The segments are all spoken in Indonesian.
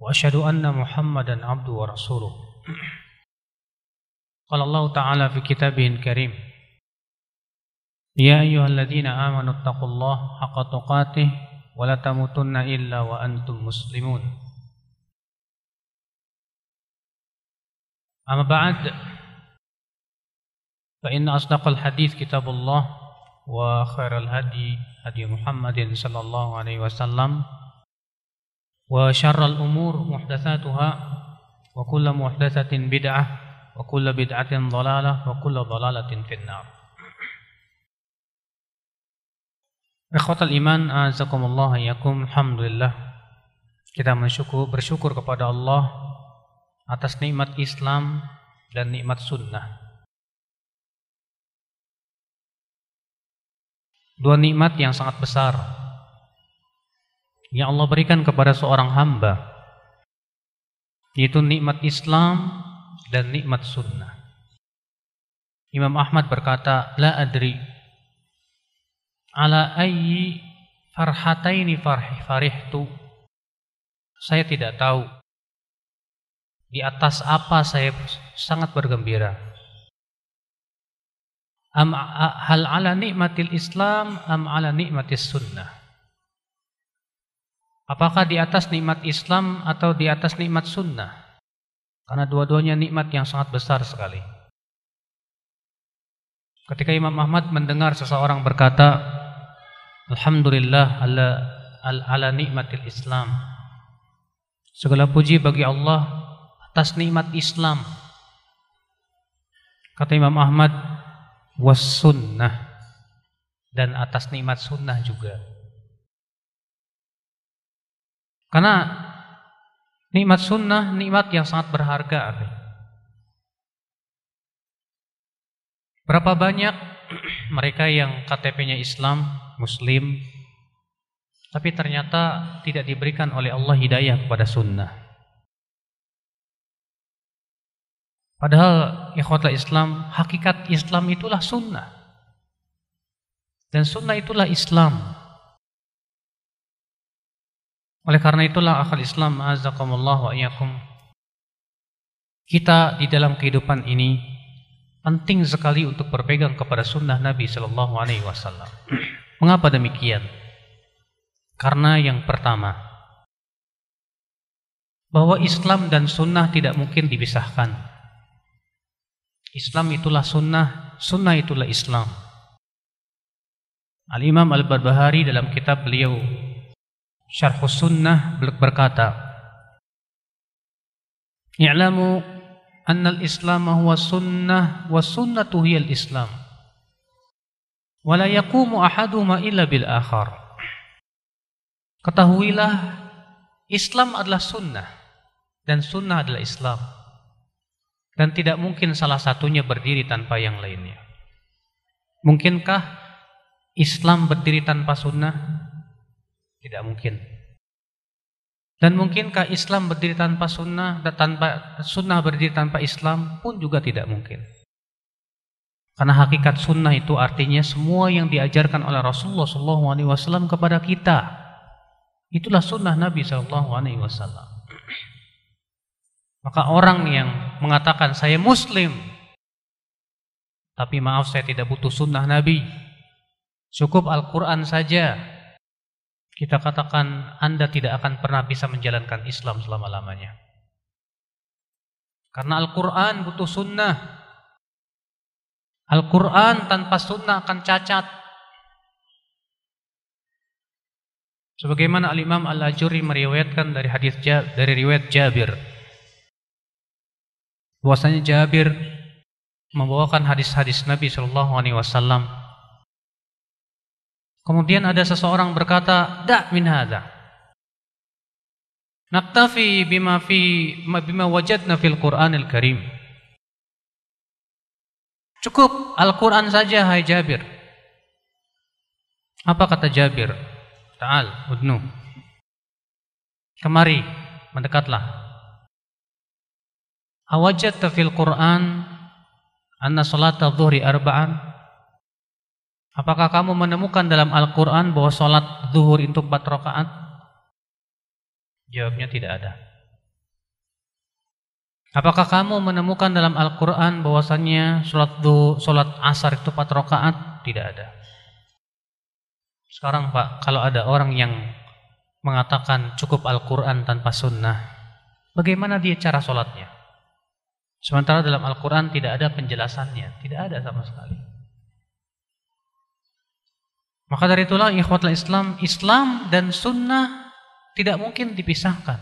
وأشهد أن محمدا عبده ورسوله قال الله تعالى في كتابه الكريم يا أيها الذين آمنوا اتقوا الله حق تقاته ولا تموتن إلا وأنتم مسلمون أما بعد فإن أصدق الحديث كتاب الله وخير الهدي هدي محمد صلى الله عليه وسلم وشر الأمور محدثاتها وكل محدثة بدعة وكل بدعة ضلالة وكل ضلالة في النار Ikhwatal iman azakumullah yakum alhamdulillah kita bersyukur bersyukur kepada Allah atas nikmat Islam dan nikmat sunnah dua nikmat yang sangat besar yang Allah berikan kepada seorang hamba yaitu nikmat Islam dan nikmat sunnah. Imam Ahmad berkata, La adri ala ayyi farhataini farhi farihtu. Saya tidak tahu di atas apa saya sangat bergembira. Am hal ala nikmatil Islam am ala nikmatis sunnah. Apakah di atas nikmat Islam atau di atas nikmat sunnah? Karena dua-duanya nikmat yang sangat besar sekali. Ketika Imam Ahmad mendengar seseorang berkata, Alhamdulillah ala, ala nikmatil Islam. Segala puji bagi Allah atas nikmat Islam. Kata Imam Ahmad, was sunnah. Dan atas nikmat sunnah juga. Karena nikmat sunnah nikmat yang sangat berharga. Berapa banyak mereka yang KTP-nya Islam, Muslim, tapi ternyata tidak diberikan oleh Allah hidayah kepada sunnah. Padahal ikhwata Islam, hakikat Islam itulah sunnah. Dan sunnah itulah Islam. Oleh karena itulah akal Islam azakumullah wa iyyakum. Kita di dalam kehidupan ini penting sekali untuk berpegang kepada sunnah Nabi Shallallahu Alaihi Wasallam. Mengapa demikian? Karena yang pertama, bahwa Islam dan sunnah tidak mungkin dipisahkan. Islam itulah sunnah, sunnah itulah Islam. Al-Imam Al-Barbahari dalam kitab beliau Syarh Sunnah berkata, "I'lamu anna al-Islam huwa sunnah wa sunnatu hiya al-Islam." Wa la yaqumu ahaduhuma illa bil akhar. Ketahuilah Islam adalah sunnah dan sunnah adalah Islam. Dan tidak mungkin salah satunya berdiri tanpa yang lainnya. Mungkinkah Islam berdiri tanpa sunnah? Tidak mungkin. Dan mungkinkah Islam berdiri tanpa sunnah dan tanpa sunnah berdiri tanpa Islam pun juga tidak mungkin. Karena hakikat sunnah itu artinya semua yang diajarkan oleh Rasulullah SAW kepada kita. Itulah sunnah Nabi SAW. Maka orang yang mengatakan saya Muslim, tapi maaf saya tidak butuh sunnah Nabi, cukup Al-Quran saja, kita katakan Anda tidak akan pernah bisa menjalankan Islam selama-lamanya. Karena Al-Quran butuh sunnah. Al-Quran tanpa sunnah akan cacat. Sebagaimana Al-Imam Al-Ajuri meriwayatkan dari hadis dari riwayat Jabir. Bahwasanya Jabir membawakan hadis-hadis Nabi Shallallahu alaihi wasallam Kemudian ada seseorang berkata, "Da' min hadza." Naktafi bima fi bima wajadna fil Qur'anil Karim. Cukup Al-Quran saja hai Jabir. Apa kata Jabir? Ta'al, udnu. Kemari, mendekatlah. Awajadta fil Quran anna salata dhuhri arba'an? Apakah kamu menemukan dalam Al-Quran bahwa salat zuhur itu empat rakaat? Jawabnya tidak ada. Apakah kamu menemukan dalam Al-Quran bahwasannya salat zuhur, salat asar itu empat rakaat? Tidak ada. Sekarang Pak, kalau ada orang yang mengatakan cukup Al-Quran tanpa sunnah, bagaimana dia cara sholatnya? Sementara dalam Al-Quran tidak ada penjelasannya, tidak ada sama sekali. Maka dari itulah ikhwatul Islam, Islam dan sunnah tidak mungkin dipisahkan.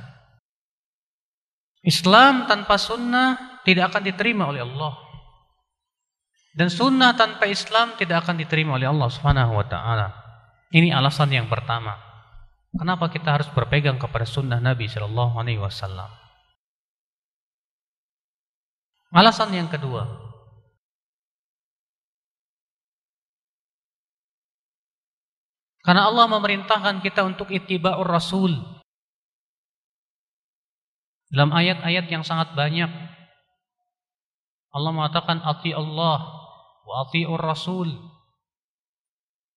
Islam tanpa sunnah tidak akan diterima oleh Allah. Dan sunnah tanpa Islam tidak akan diterima oleh Allah Subhanahu wa taala. Ini alasan yang pertama. Kenapa kita harus berpegang kepada sunnah Nabi Shallallahu Alaihi Wasallam? Alasan yang kedua, karena Allah memerintahkan kita untuk ittiba'ur Rasul. Dalam ayat-ayat yang sangat banyak, Allah mengatakan ati Allah wa ati'ur Rasul.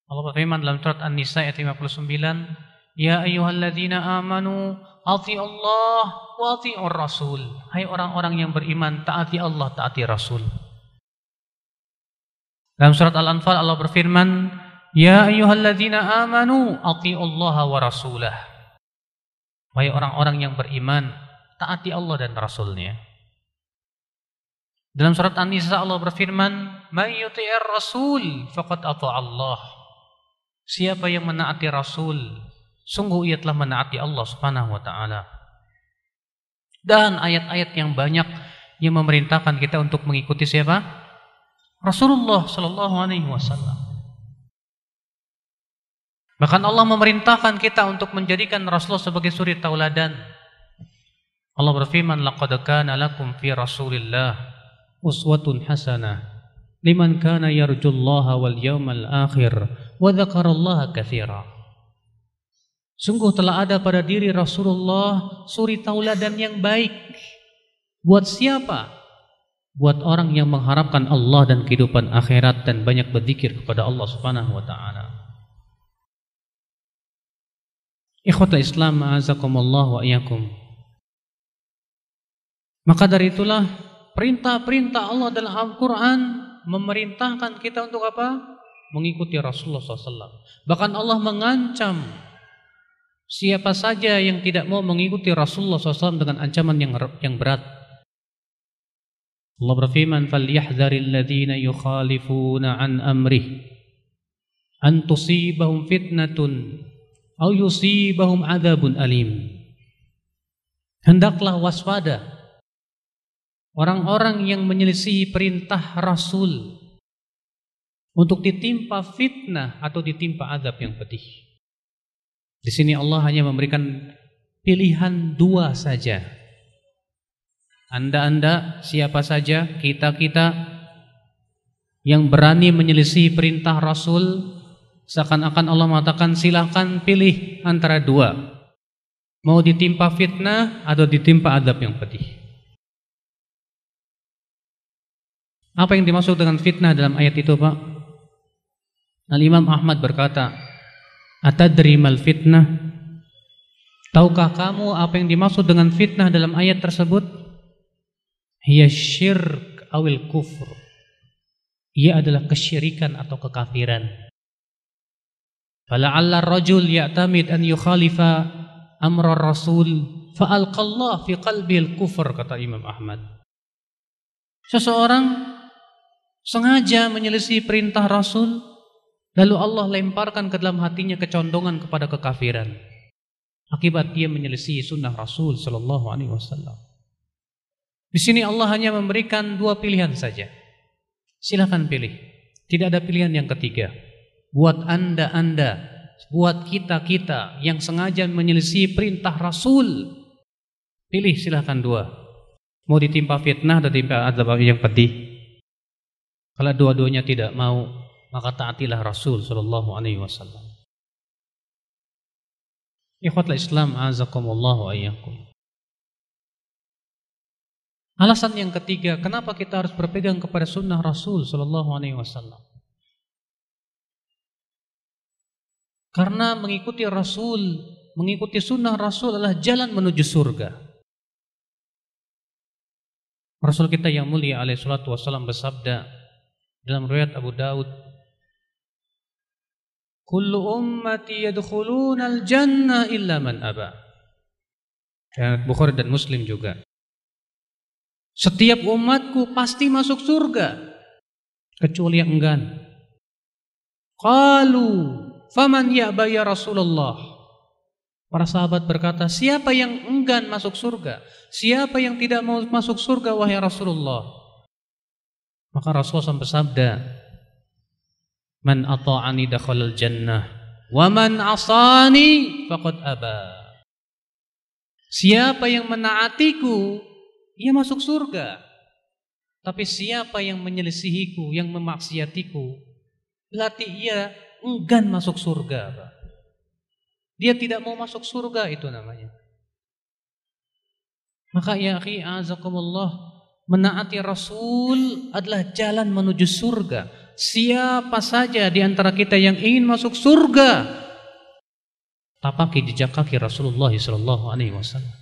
Allah berfirman dalam surat An-Nisa ayat 59, "Ya ayyuhalladzina amanu ati Allah wa ati'ur Rasul." Hai orang-orang yang beriman, taati Allah, taati Rasul. Dalam surat Al-Anfal Allah berfirman, "Ya ayyuhalladzina amanu Allah wa rasulah." Hai orang-orang yang beriman, taati Allah dan Rasulnya. Dalam surat An-Nisa Allah berfirman, "May yuti'ir rasul faqad ata Allah." Siapa yang menaati Rasul, sungguh ia telah menaati Allah Subhanahu wa taala. Dan ayat-ayat yang banyak yang memerintahkan kita untuk mengikuti siapa? Rasulullah sallallahu alaihi wasallam. Bahkan Allah memerintahkan kita untuk menjadikan Rasulullah sebagai suri tauladan. Allah berfirman, "Laqad kana lakum fi Rasulillah uswatun hasanah liman kana yarjullaha wal yawmal akhir wa dzakarallaha katsira. Sungguh telah ada pada diri Rasulullah suri tauladan yang baik. Buat siapa? Buat orang yang mengharapkan Allah dan kehidupan akhirat dan banyak berzikir kepada Allah Subhanahu wa taala. Ikhwatul Islam, a'azakumullah wa iyyakum. Maka dari itulah perintah-perintah Allah dalam Al-Qur'an memerintahkan kita untuk apa? Mengikuti Rasulullah SAW. Bahkan Allah mengancam siapa saja yang tidak mau mengikuti Rasulullah SAW dengan ancaman yang yang berat. Allah berfirman, "Falyahdharil ladzina yukhalifuna an amrih an tusibahum fitnatun aw yusibahum adzabun alim." Hendaklah waspada Orang-orang yang menyelisihi perintah Rasul untuk ditimpa fitnah atau ditimpa azab yang pedih. Di sini Allah hanya memberikan pilihan dua saja. Anda-anda, siapa saja, kita-kita yang berani menyelisihi perintah Rasul, seakan-akan Allah mengatakan silahkan pilih antara dua. Mau ditimpa fitnah atau ditimpa azab yang pedih. Apa yang dimaksud dengan fitnah dalam ayat itu, Pak? Al-Imam Ahmad berkata, "Atadri mal fitnah?" Tahukah kamu apa yang dimaksud dengan fitnah dalam ayat tersebut? Hiya syirk awil kufur. Ia adalah kesyirikan atau kekafiran. Fala'alla rajul ya'tamid an yukhalifa amra rasul fa'alqallah fi qalbi al-kufur kata Imam Ahmad. Seseorang sengaja menyelisih perintah Rasul, lalu Allah lemparkan ke dalam hatinya kecondongan kepada kekafiran. Akibat dia menyelisih sunnah Rasul Shallallahu Alaihi Wasallam. Di sini Allah hanya memberikan dua pilihan saja. Silahkan pilih. Tidak ada pilihan yang ketiga. Buat anda-anda, buat kita-kita yang sengaja menyelisih perintah Rasul, Pilih silahkan dua. Mau ditimpa fitnah atau ditimpa azab yang pedih. Kalau dua-duanya tidak mau, maka taatilah Rasul sallallahu alaihi wasallam. Ikhwatul Islam azakumullah wa ayyakum. Alasan yang ketiga, kenapa kita harus berpegang kepada sunnah Rasul sallallahu alaihi wasallam? Karena mengikuti Rasul, mengikuti sunnah Rasul adalah jalan menuju surga. Rasul kita yang mulia alaihi salatu wasallam bersabda dalam riwayat Abu Daud, "Kullu ummati yadkhuluna al-jannah illa man aba." Dan Bukhari dan Muslim juga. Setiap umatku pasti masuk surga kecuali yang enggan. Qalu Faman ya'ba ya Rasulullah? Para sahabat berkata, siapa yang enggan masuk surga? Siapa yang tidak mau masuk surga wahai Rasulullah? Maka Rasulullah bersabda, Man ata'ani dakhalal jannah, wa man asani faqad aba. Siapa yang menaatiku, ia masuk surga. Tapi siapa yang menyelisihiku, yang memaksiatiku, berarti ia enggan masuk surga. Pak. Dia tidak mau masuk surga itu namanya. Maka ya akhi azakumullah menaati Rasul adalah jalan menuju surga. Siapa saja di antara kita yang ingin masuk surga, tapaki jejak kaki Rasulullah sallallahu alaihi wasallam.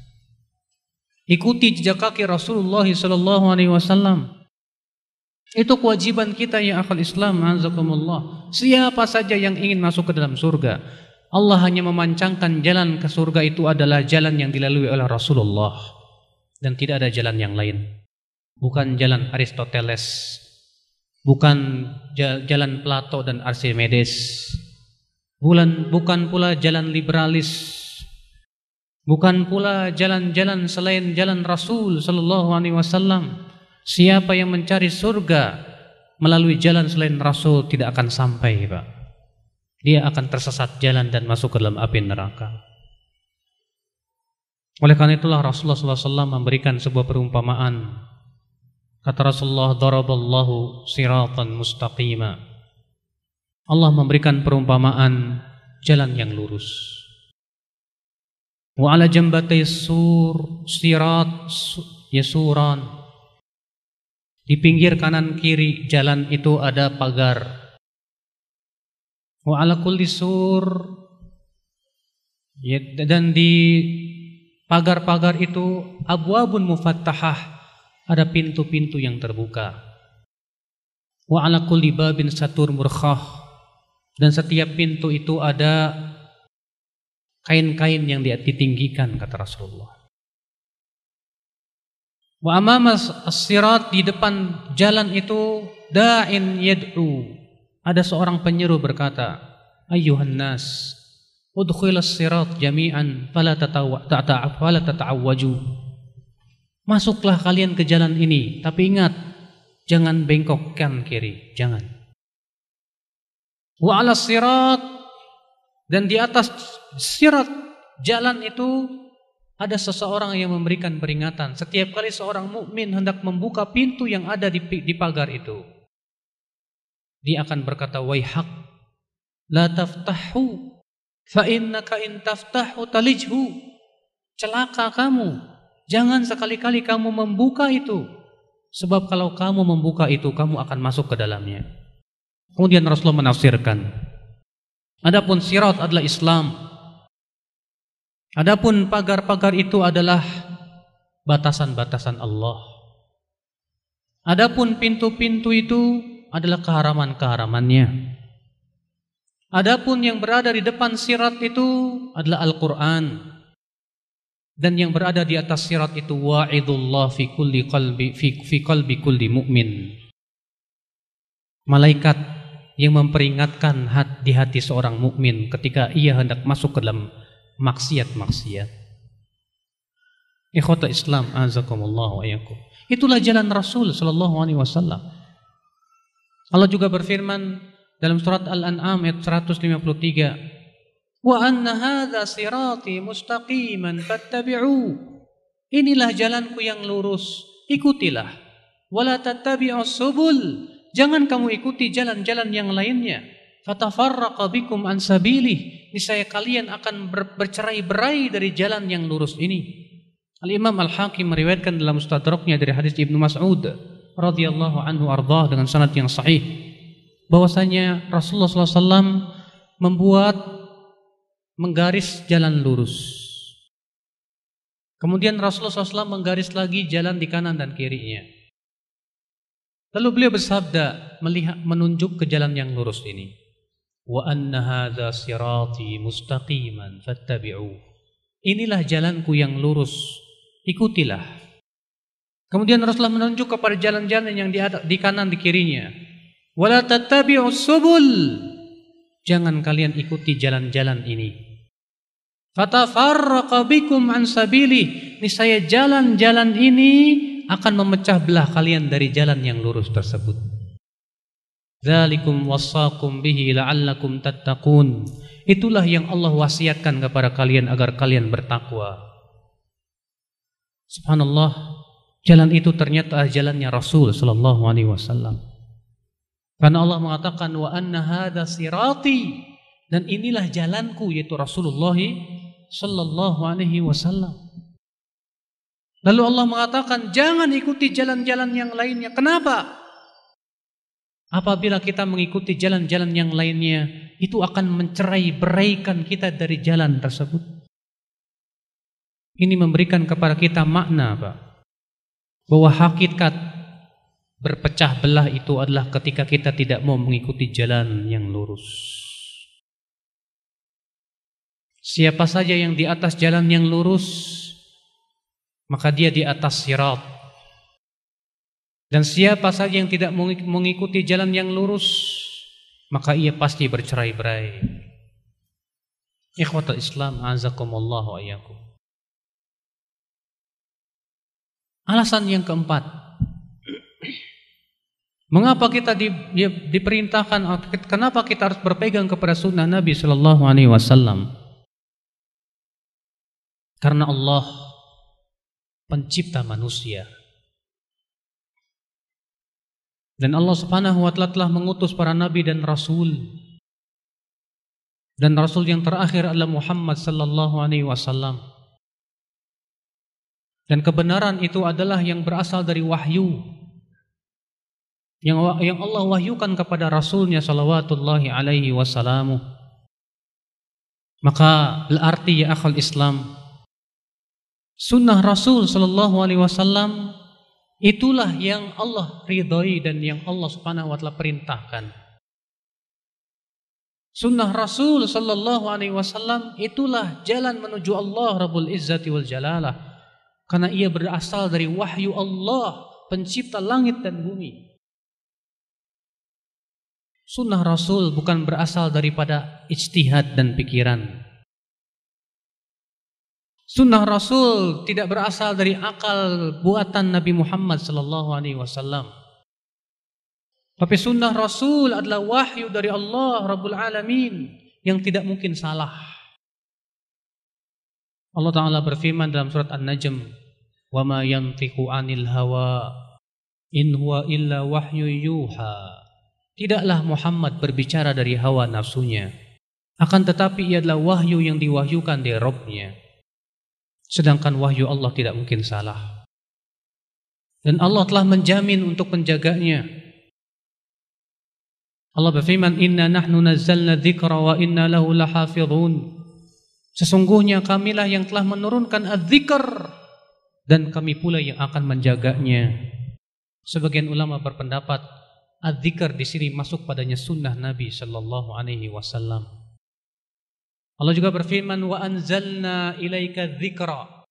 Ikuti jejak kaki Rasulullah sallallahu alaihi wasallam. Itu kewajiban kita ya akal Islam azakumullah. Siapa saja yang ingin masuk ke dalam surga, Allah hanya memancangkan jalan ke surga itu adalah jalan yang dilalui oleh Rasulullah dan tidak ada jalan yang lain. Bukan jalan Aristoteles, bukan jalan Plato dan Archimedes. Bukan bukan pula jalan liberalis. Bukan pula jalan-jalan selain jalan Rasul sallallahu alaihi wasallam. Siapa yang mencari surga melalui jalan selain Rasul tidak akan sampai, Pak. Dia akan tersesat jalan dan masuk ke dalam api neraka. Oleh karena itulah Rasulullah SAW memberikan sebuah perumpamaan. Kata Rasulullah, "Daraballahu siratan mustaqima." Allah memberikan perumpamaan jalan yang lurus. Wa ala jambatai sur sirat yasuran di pinggir kanan kiri jalan itu ada pagar. Wa ala kulli sur ya, dan di pagar-pagar itu abwabun mufattahah ada pintu-pintu yang terbuka. Wa ala kulli babin satur murkhah dan setiap pintu itu ada kain-kain yang ditinggikan kata Rasulullah. Wa amamas as-sirat di depan jalan itu da'in yad'u. Ada seorang penyeru berkata, "Ayyuhan nas, udkhilas sirat jami'an fala fala tata'awwaju." Masuklah kalian ke jalan ini, tapi ingat jangan bengkok kan kiri, jangan. Wa 'ala sirat dan di atas sirat jalan itu ada seseorang yang memberikan peringatan setiap kali seorang mukmin hendak membuka pintu yang ada di, di pagar itu. Dia akan berkata, "Waihak, la taftahu, fa innaka in taftahu talijhu." Celaka kamu. Jangan sekali-kali kamu membuka itu. Sebab kalau kamu membuka itu, kamu akan masuk ke dalamnya. Kemudian Rasulullah menafsirkan, Adapun sirat adalah Islam, Adapun pagar-pagar itu adalah batasan-batasan Allah. Adapun pintu-pintu itu adalah keharaman-keharamannya. Adapun yang berada di depan sirat itu adalah Al-Quran. Dan yang berada di atas sirat itu wa'idullah fi kulli qalbi fi, fi qalbi kulli mu'min. Malaikat yang memperingatkan di hati seorang mukmin ketika ia hendak masuk ke dalam maksiat-maksiat. Ikhwata Islam azakumullah wa. Itulah jalan Rasul sallallahu alaihi wasallam. Allah juga berfirman dalam surat Al-An'am ayat 153, "Wa anna hadza sirati mustaqiman fattabi'u." Inilah jalanku yang lurus, ikutilah. Wala tattabi'us subul. Jangan kamu ikuti jalan-jalan yang lainnya. Fatafarraqa bikum an sabilih. Niscaya kalian akan ber bercerai-berai dari jalan yang lurus ini. Al-Imam Al-Hakim meriwayatkan dalam Mustadraknya dari hadis Ibnu Mas'ud radhiyallahu anhu ardah dengan sanad yang sahih bahwasanya Rasulullah SAW membuat menggaris jalan lurus. Kemudian Rasulullah SAW menggaris lagi jalan di kanan dan kirinya. Lalu beliau bersabda melihat menunjuk ke jalan yang lurus ini. Anna hadza sirati mustaqiman fattabi'u. Inilah jalanku yang lurus, ikutilah. Kemudian Rasulullah menunjuk kepada jalan-jalan yang di, di kanan di kirinya. Wala tattabi'us subul. Jangan kalian ikuti jalan-jalan ini. Fatafarraqa bikum an sabili. Niscaya jalan-jalan ini akan memecah belah kalian dari jalan yang lurus tersebut. Dzalikum wasaqum bihi la'allakum tattaqun. Itulah yang Allah wasiatkan kepada kalian agar kalian bertakwa. Subhanallah, jalan itu ternyata jalannya Rasul sallallahu alaihi wasallam. Karena Allah mengatakan wa anna hadza sirati dan inilah jalanku yaitu Rasulullah sallallahu alaihi wasallam. Lalu Allah mengatakan jangan ikuti jalan-jalan yang lainnya. Kenapa? Apabila kita mengikuti jalan-jalan yang lainnya, itu akan mencerai beraikan kita dari jalan tersebut. Ini memberikan kepada kita makna, Pak. Bahwa hakikat berpecah belah itu adalah ketika kita tidak mau mengikuti jalan yang lurus. Siapa saja yang di atas jalan yang lurus, maka dia di atas sirat. Dan siapa saja yang tidak mengikuti jalan yang lurus, maka ia pasti bercerai-berai. Ikhwatul Islam, azakumullah wa iyyakum. Alasan yang keempat, mengapa kita di, di, diperintahkan, kenapa kita harus berpegang kepada sunnah Nabi Shallallahu Alaihi Wasallam? Karena Allah pencipta manusia. Dan Allah Subhanahu wa taala telah mengutus para nabi dan rasul. Dan rasul yang terakhir adalah Muhammad sallallahu alaihi wasallam. Dan kebenaran itu adalah yang berasal dari wahyu. Yang yang Allah wahyukan kepada rasulnya sallallahu alaihi wasallam. Maka berarti ya akhul Islam Sunnah Rasul Shallallahu Alaihi Wasallam itulah yang Allah ridhoi dan yang Allah Subhanahu Wa Taala perintahkan. Sunnah Rasul Shallallahu Alaihi Wasallam itulah jalan menuju Allah Rabbul Izzati wal Jalalah karena ia berasal dari wahyu Allah pencipta langit dan bumi. Sunnah Rasul bukan berasal daripada ijtihad dan pikiran. Sunnah Rasul tidak berasal dari akal buatan Nabi Muhammad sallallahu alaihi wasallam. Tapi sunnah Rasul adalah wahyu dari Allah Rabbul Alamin yang tidak mungkin salah. Allah Ta'ala berfirman dalam surat An-Najm, "Wa ma yantiqu 'anil hawa in huwa illa wahyu yuha." Tidaklah Muhammad berbicara dari hawa nafsunya, akan tetapi ia adalah wahyu yang diwahyukan dari Rabbnya. Sedangkan wahyu Allah tidak mungkin salah. Dan Allah telah menjamin untuk menjaganya. Allah berfirman, "Inna nahnu nazzalna dzikra wa inna lahu lahafizun." Sesungguhnya kamilah yang telah menurunkan adzikr dan kami pula yang akan menjaganya. Sebagian ulama berpendapat adzikr di sini masuk padanya sunnah Nabi sallallahu alaihi wasallam. Allah juga berfirman wa anzalna ilaika dzikra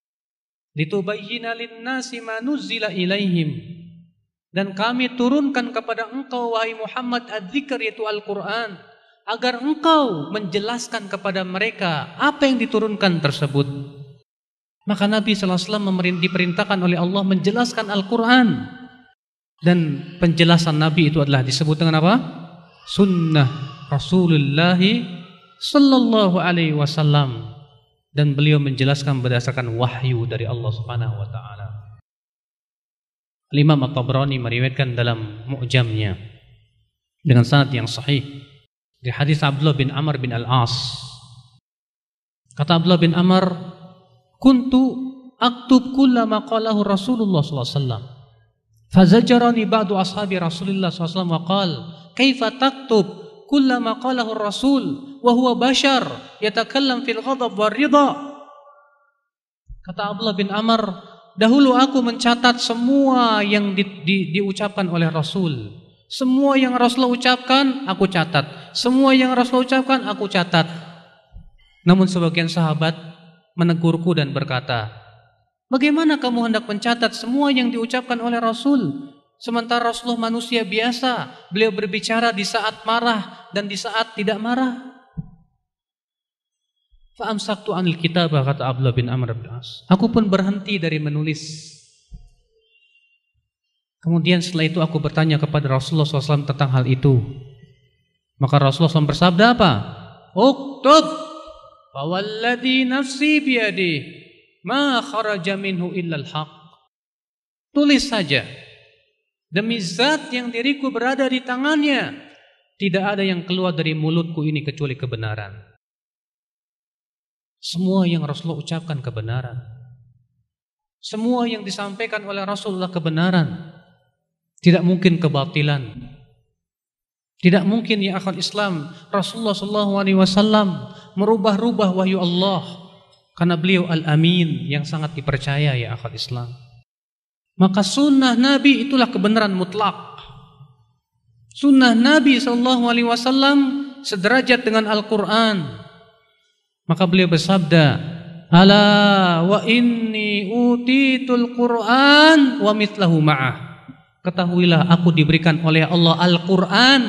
litubayyana lin-nasi ma nuzila ilaihim. Dan kami turunkan kepada engkau wahai Muhammad adzikr yaitu Al-Qur'an agar engkau menjelaskan kepada mereka apa yang diturunkan tersebut. Maka Nabi SAW diperintahkan oleh Allah menjelaskan Al-Quran. Dan penjelasan Nabi itu adalah disebut dengan apa? Sunnah Rasulullah sallallahu alaihi wasallam. dan beliau menjelaskan berdasarkan wahyu dari Allah Subhanahu wa taala. Imam At-Tabrani meriwayatkan dalam Mu'jamnya dengan sanad yang sahih di hadis Abdullah bin Amr bin Al-As. Kata Abdullah bin Amr, "Kuntu aktub kullama qalahu Rasulullah sallallahu alaihi wasallam." Fazajarani ba'du ashabi Rasulullah sallallahu alaihi wasallam wa qala, "Kaifa taktub kullama qalahu Rasul wa huwa bashar yatakallam fil ghadab war ridha?" Kata Abdullah bin Amr, Dahulu aku mencatat semua yang di, di, diucapkan oleh Rasul. Semua yang Rasulullah ucapkan, aku catat. Semua yang Rasulullah ucapkan, aku catat. Namun sebagian sahabat menegurku dan berkata, Bagaimana kamu hendak mencatat semua yang diucapkan oleh Rasul? Sementara Rasulullah manusia biasa, beliau berbicara di saat marah dan di saat tidak marah. Fa'amsaktu anil kitab kata Abdullah bin Amr bin As. Aku pun berhenti dari menulis. Kemudian setelah itu aku bertanya kepada Rasulullah SAW tentang hal itu. Maka Rasulullah SAW bersabda apa? Uktub Fawalladhi nafsi biyadi Ma kharaja minhu illal haq Tulis saja Demi zat yang diriku berada di tangannya Tidak ada yang keluar dari mulutku ini kecuali kebenaran semua yang Rasulullah ucapkan kebenaran. Semua yang disampaikan oleh Rasulullah kebenaran. Tidak mungkin kebatilan. Tidak mungkin ya akal Islam Rasulullah Wasallam merubah-rubah wahyu Allah karena beliau al-amin yang sangat dipercaya ya akal Islam. Maka sunnah Nabi itulah kebenaran mutlak. Sunnah Nabi Shallallahu Alaihi Wasallam sederajat dengan Al-Quran. Maka beliau bersabda, "Ala wa inni utitul Qur'an wa mithlahu ma'ah." Ketahuilah aku diberikan oleh Allah Al-Qur'an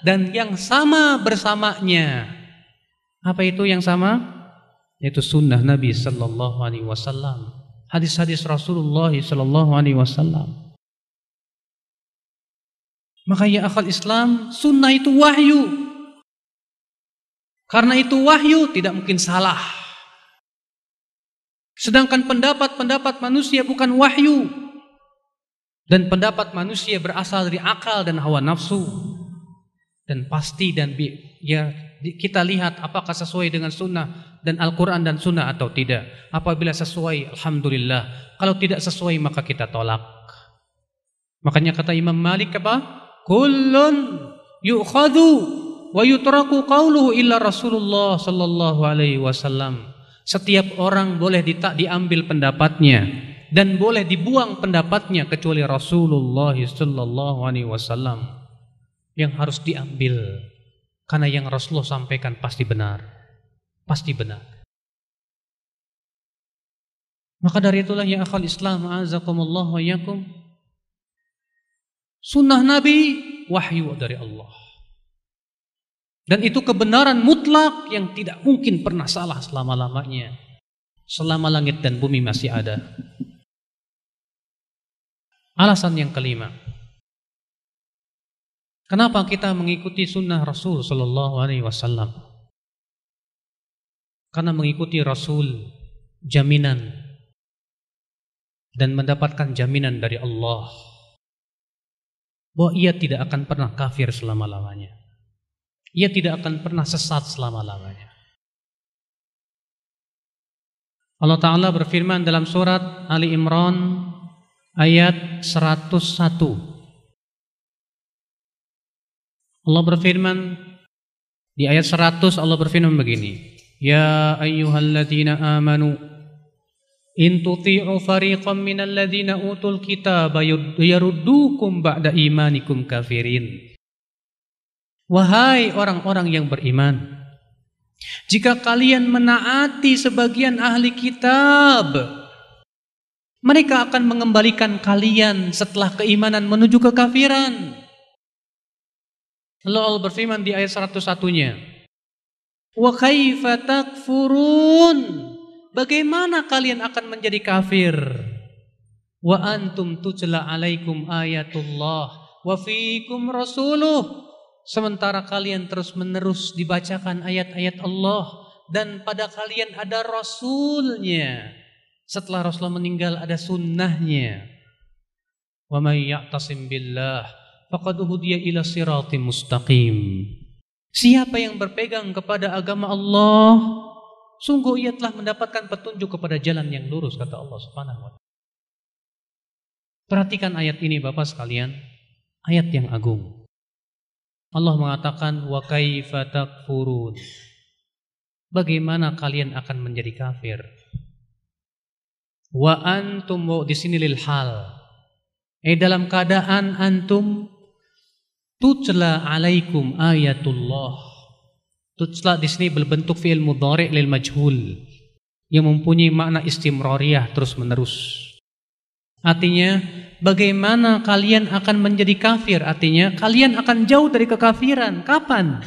dan yang sama bersamanya. Apa itu yang sama? Yaitu sunnah Nabi sallallahu alaihi wasallam. Hadis-hadis Rasulullah sallallahu alaihi wasallam. Maka ya akal Islam, sunnah itu wahyu. Karena itu wahyu tidak mungkin salah. Sedangkan pendapat-pendapat manusia bukan wahyu. Dan pendapat manusia berasal dari akal dan hawa nafsu. Dan pasti dan ya kita lihat apakah sesuai dengan sunnah dan Al-Quran dan sunnah atau tidak. Apabila sesuai, Alhamdulillah. Kalau tidak sesuai maka kita tolak. Makanya kata Imam Malik apa? Kullun yu'khadu wa yutraku qauluhu illa Rasulullah sallallahu alaihi wasallam. Setiap orang boleh ditak diambil pendapatnya dan boleh dibuang pendapatnya kecuali Rasulullah sallallahu alaihi wasallam yang harus diambil karena yang Rasulullah sampaikan pasti benar. Pasti benar. Maka dari itulah ya akal Islam azakumullah wa yakum. Sunnah Nabi wahyu dari Allah. Dan itu kebenaran mutlak yang tidak mungkin pernah salah selama-lamanya. Selama langit dan bumi masih ada. Alasan yang kelima. Kenapa kita mengikuti sunnah Rasul Sallallahu Alaihi Wasallam? Karena mengikuti Rasul jaminan dan mendapatkan jaminan dari Allah bahwa ia tidak akan pernah kafir selama-lamanya. Ia tidak akan pernah sesat selama-lamanya. Allah Ta'ala berfirman dalam surat Ali Imran ayat 101. Allah berfirman di ayat 100 Allah berfirman begini. Ya ayyuhalladzina amanu in tuti'u fariqam minal ladzina utul kitaba yaruddukum ba'da imanikum kafirin. Wahai orang-orang yang beriman, jika kalian menaati sebagian ahli kitab, mereka akan mengembalikan kalian setelah keimanan menuju kekafiran. Allah berfirman di ayat 101-nya, "Wa takfurun?" Bagaimana kalian akan menjadi kafir? Wa antum tujla alaikum ayatullah wa fiikum rasuluh Sementara kalian terus-menerus dibacakan ayat-ayat Allah dan pada kalian ada rasulnya. Setelah Rasulullah meninggal ada sunnahnya. Wa may ya'tasim billah faqad hudiya ila siratim mustaqim. Siapa yang berpegang kepada agama Allah, sungguh ia telah mendapatkan petunjuk kepada jalan yang lurus kata Allah Subhanahu wa taala. Perhatikan ayat ini Bapak sekalian, ayat yang agung. Allah mengatakan wa kaifa. Bagaimana kalian akan menjadi kafir? Wa antum di sini lil hal. Eh dalam keadaan antum tutla alaikum ayatullah. Tutla di sini berbentuk fi'il mudhari' lil majhul yang mempunyai makna istimrariyah terus menerus. Artinya bagaimana kalian akan menjadi kafir? Artinya kalian akan jauh dari kekafiran. Kapan?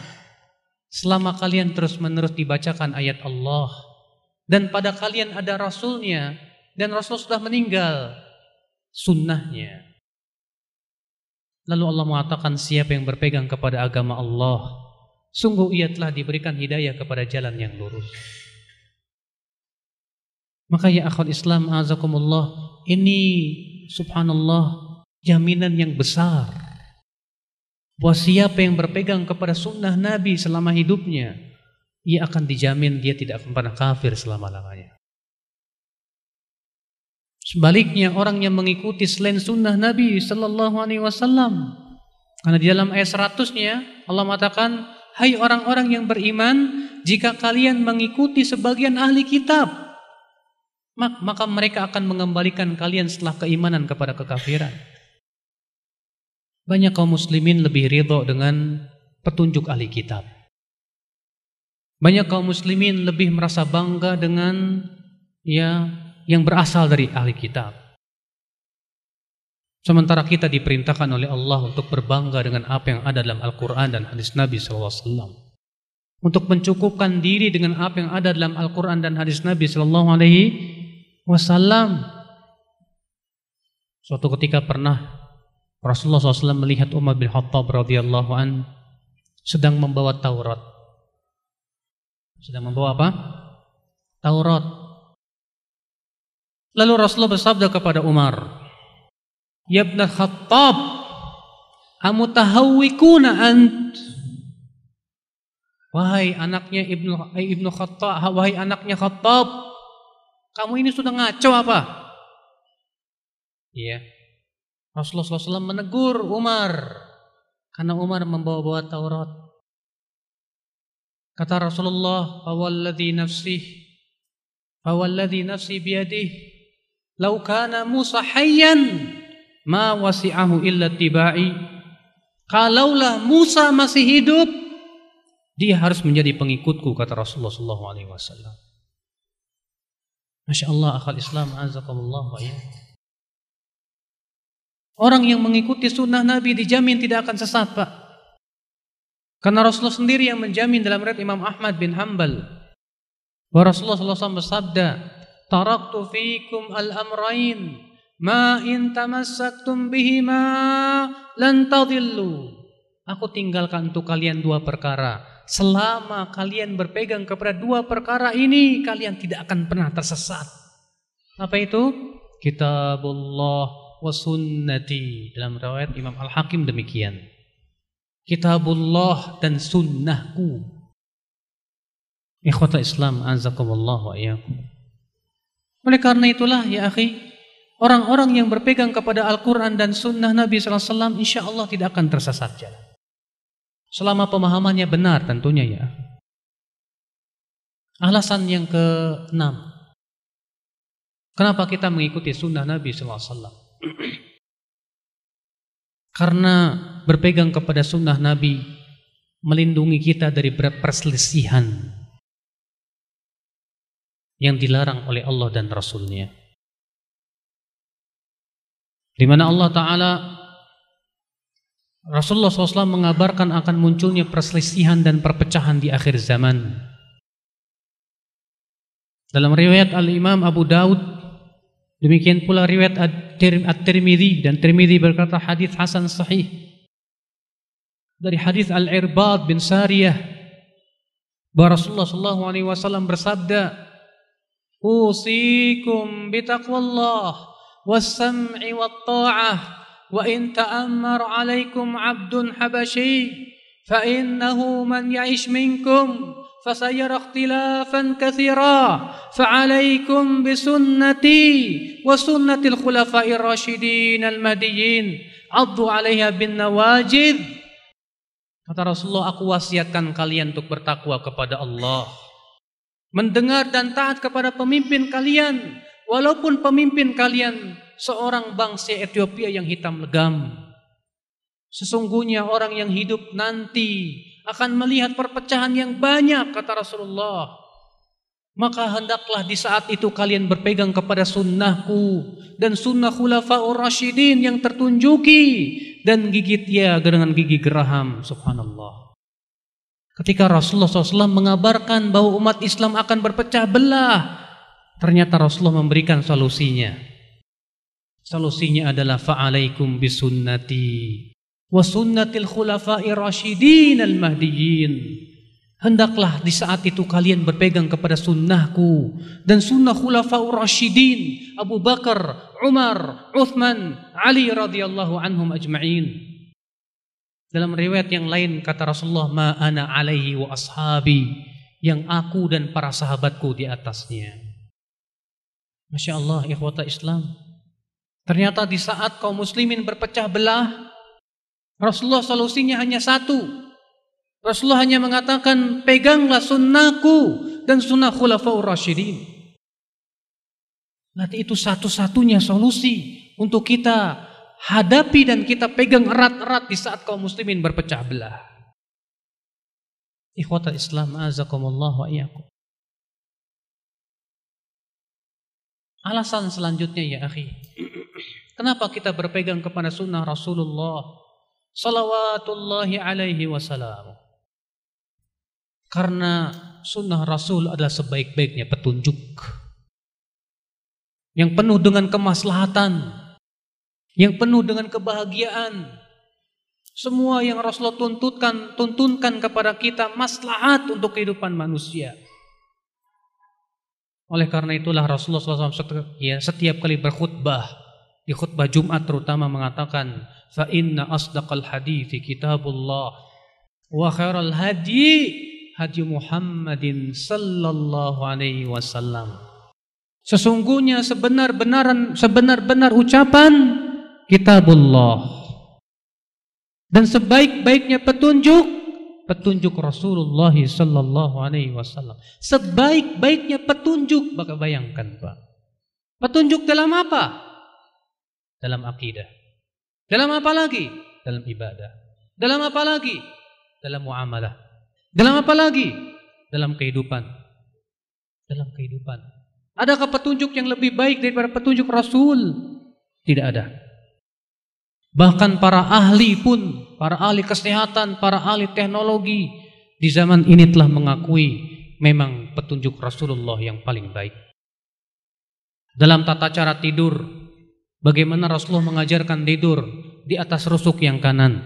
Selama kalian terus-menerus dibacakan ayat Allah dan pada kalian ada rasulnya dan rasul sudah meninggal sunnahnya. Lalu Allah mengatakan siapa yang berpegang kepada agama Allah sungguh ia telah diberikan hidayah kepada jalan yang lurus. Maka ya akhwat Islam azakumullah ini subhanallah jaminan yang besar bahwa siapa yang berpegang kepada sunnah Nabi selama hidupnya ia akan dijamin dia tidak akan pernah kafir selama-lamanya. Sebaliknya orang yang mengikuti selain sunnah Nabi Sallallahu Alaihi Wasallam, karena di dalam ayat 100-nya Allah mengatakan, Hai orang-orang yang beriman, jika kalian mengikuti sebagian ahli kitab, maka mereka akan mengembalikan kalian setelah keimanan kepada kekafiran. Banyak kaum muslimin lebih ridho dengan petunjuk ahli kitab. Banyak kaum muslimin lebih merasa bangga dengan ya yang berasal dari ahli kitab. Sementara kita diperintahkan oleh Allah untuk berbangga dengan apa yang ada dalam Al-Quran dan hadis Nabi SAW. Untuk mencukupkan diri dengan apa yang ada dalam Al-Quran dan hadis Nabi SAW. Suatu ketika pernah Rasulullah SAW melihat Umar bin Khattab radhiyallahu an sedang membawa Taurat. Sedang membawa apa? Taurat. Lalu Rasulullah bersabda kepada Umar, "Ya Ibn Khattab, amutahawwikuna ant?" Wahai anaknya Ibnu Ibnu Khattab, wahai anaknya Khattab, kamu ini sudah ngaco apa? Iya. Rasulullah SAW menegur Umar karena Umar membawa-bawa Taurat. Kata Rasulullah, "Fawalladhi nafsi fawalladhi nafsi biyadih law kana Musa hayyan ma wasi'ahu illa tibai." Kalaulah Musa masih hidup, dia harus menjadi pengikutku kata Rasulullah SAW. Masya Allah akal Islam azakumullah wa ya. Orang yang mengikuti sunnah Nabi dijamin tidak akan sesat Pak. Karena Rasulullah sendiri yang menjamin dalam riwayat Imam Ahmad bin Hanbal. Bahwa Rasulullah SAW bersabda, Taraktu fikum al-amrain, ma in tamassaktum bihima lan tadillu. Aku tinggalkan untuk kalian dua perkara. Selama kalian berpegang kepada dua perkara ini, kalian tidak akan pernah tersesat. Apa itu? Kitabullah wa sunnati. Dalam riwayat Imam Al-Hakim demikian. Kitabullah dan sunnahku. Ikhwata Islam azakumullah wa iyyakum. Oleh karena itulah ya akhi, orang-orang yang berpegang kepada Al-Quran dan Sunnah Nabi SAW insya Allah tidak akan tersesat jalan. Selama pemahamannya benar tentunya ya. Alasan yang keenam. Kenapa kita mengikuti sunnah Nabi SAW? Karena berpegang kepada sunnah Nabi melindungi kita dari perselisihan yang dilarang oleh Allah dan Rasulnya. Di mana Allah Ta'ala Rasulullah SAW mengabarkan akan munculnya perselisihan dan perpecahan di akhir zaman. Dalam riwayat Al-Imam Abu Daud, demikian pula riwayat At-Tirmidzi dan Tirmidzi berkata hadis hasan sahih. Dari hadis Al-Irbad bin Sariyah Bahwa Rasulullah wasallam bersabda, أوصيكم بتقوى الله والسمع والطاعة وإن تأمر عليكم عبد حبشي فإنه من يعش منكم فسيرى اختلافا كثيرا فعليكم بسنتي وسنة الخلفاء الراشدين المهديين عضوا عليها بالنواجذ. Kata Rasulullah, aku wasiatkan kalian untuk bertakwa kepada Allah. Mendengar dan taat kepada pemimpin kalian. Walaupun pemimpin kalian seorang bangsa Ethiopia yang hitam legam. Sesungguhnya orang yang hidup nanti akan melihat perpecahan yang banyak kata Rasulullah. Maka hendaklah di saat itu kalian berpegang kepada sunnahku dan sunnah khulafaur rasyidin yang tertunjuki dan gigit ya dengan gigi geraham. Subhanallah. Ketika Rasulullah SAW mengabarkan bahwa umat Islam akan berpecah belah, ternyata Rasulullah memberikan solusinya. Solusinya adalah fa'alaikum bisunnati wa sunnatil khulafai rasyidin al mahdiyin. Hendaklah di saat itu kalian berpegang kepada sunnahku dan sunnah khulafaur rasyidin Abu Bakar, Umar, Uthman, Ali radhiyallahu anhum ajma'in. Dalam riwayat yang lain kata Rasulullah ma ana alaihi wa ashabi yang aku dan para sahabatku di atasnya. Masya Allah ikhwata Islam. Ternyata di saat kaum muslimin berpecah belah Rasulullah solusinya hanya satu. Rasulullah hanya mengatakan peganglah sunnahku dan sunnah khulafaur rasyidin. Nanti itu satu-satunya solusi untuk kita hadapi dan kita pegang erat-erat di saat kaum muslimin berpecah belah. Ikhwata Islam azakumullah wa iyyakum. Alasan selanjutnya ya akhi. Kenapa kita berpegang kepada sunnah Rasulullah salawatullahi alaihi wasallam. Karena sunnah Rasul adalah sebaik-baiknya petunjuk. Yang penuh dengan kemaslahatan. Yang penuh dengan kebahagiaan. Semua yang Rasulullah tuntutkan, tuntunkan kepada kita maslahat untuk kehidupan manusia. Oleh karena itulah Rasulullah SAW setiap, ya, setiap kali berkhutbah, di khutbah Jumat terutama mengatakan, fa inna asdaqal hadithi kitabullah wa khairal hadi hadi Muhammadin sallallahu alaihi wasallam sesungguhnya sebenar-benaran sebenar-benar ucapan kitabullah dan sebaik-baiknya petunjuk petunjuk Rasulullah sallallahu alaihi wasallam sebaik-baiknya petunjuk maka bayangkan Pak petunjuk dalam apa dalam akidah dalam apa lagi? Dalam ibadah. Dalam apa lagi? Dalam muamalah. Dalam apa lagi? Dalam kehidupan. Dalam kehidupan. Adakah petunjuk yang lebih baik daripada petunjuk Rasul? Tidak ada. Bahkan para ahli pun, para ahli kesehatan, para ahli teknologi di zaman ini telah mengakui memang petunjuk Rasulullah yang paling baik. Dalam tata cara tidur, Bagaimana Rasulullah mengajarkan tidur di atas rusuk yang kanan.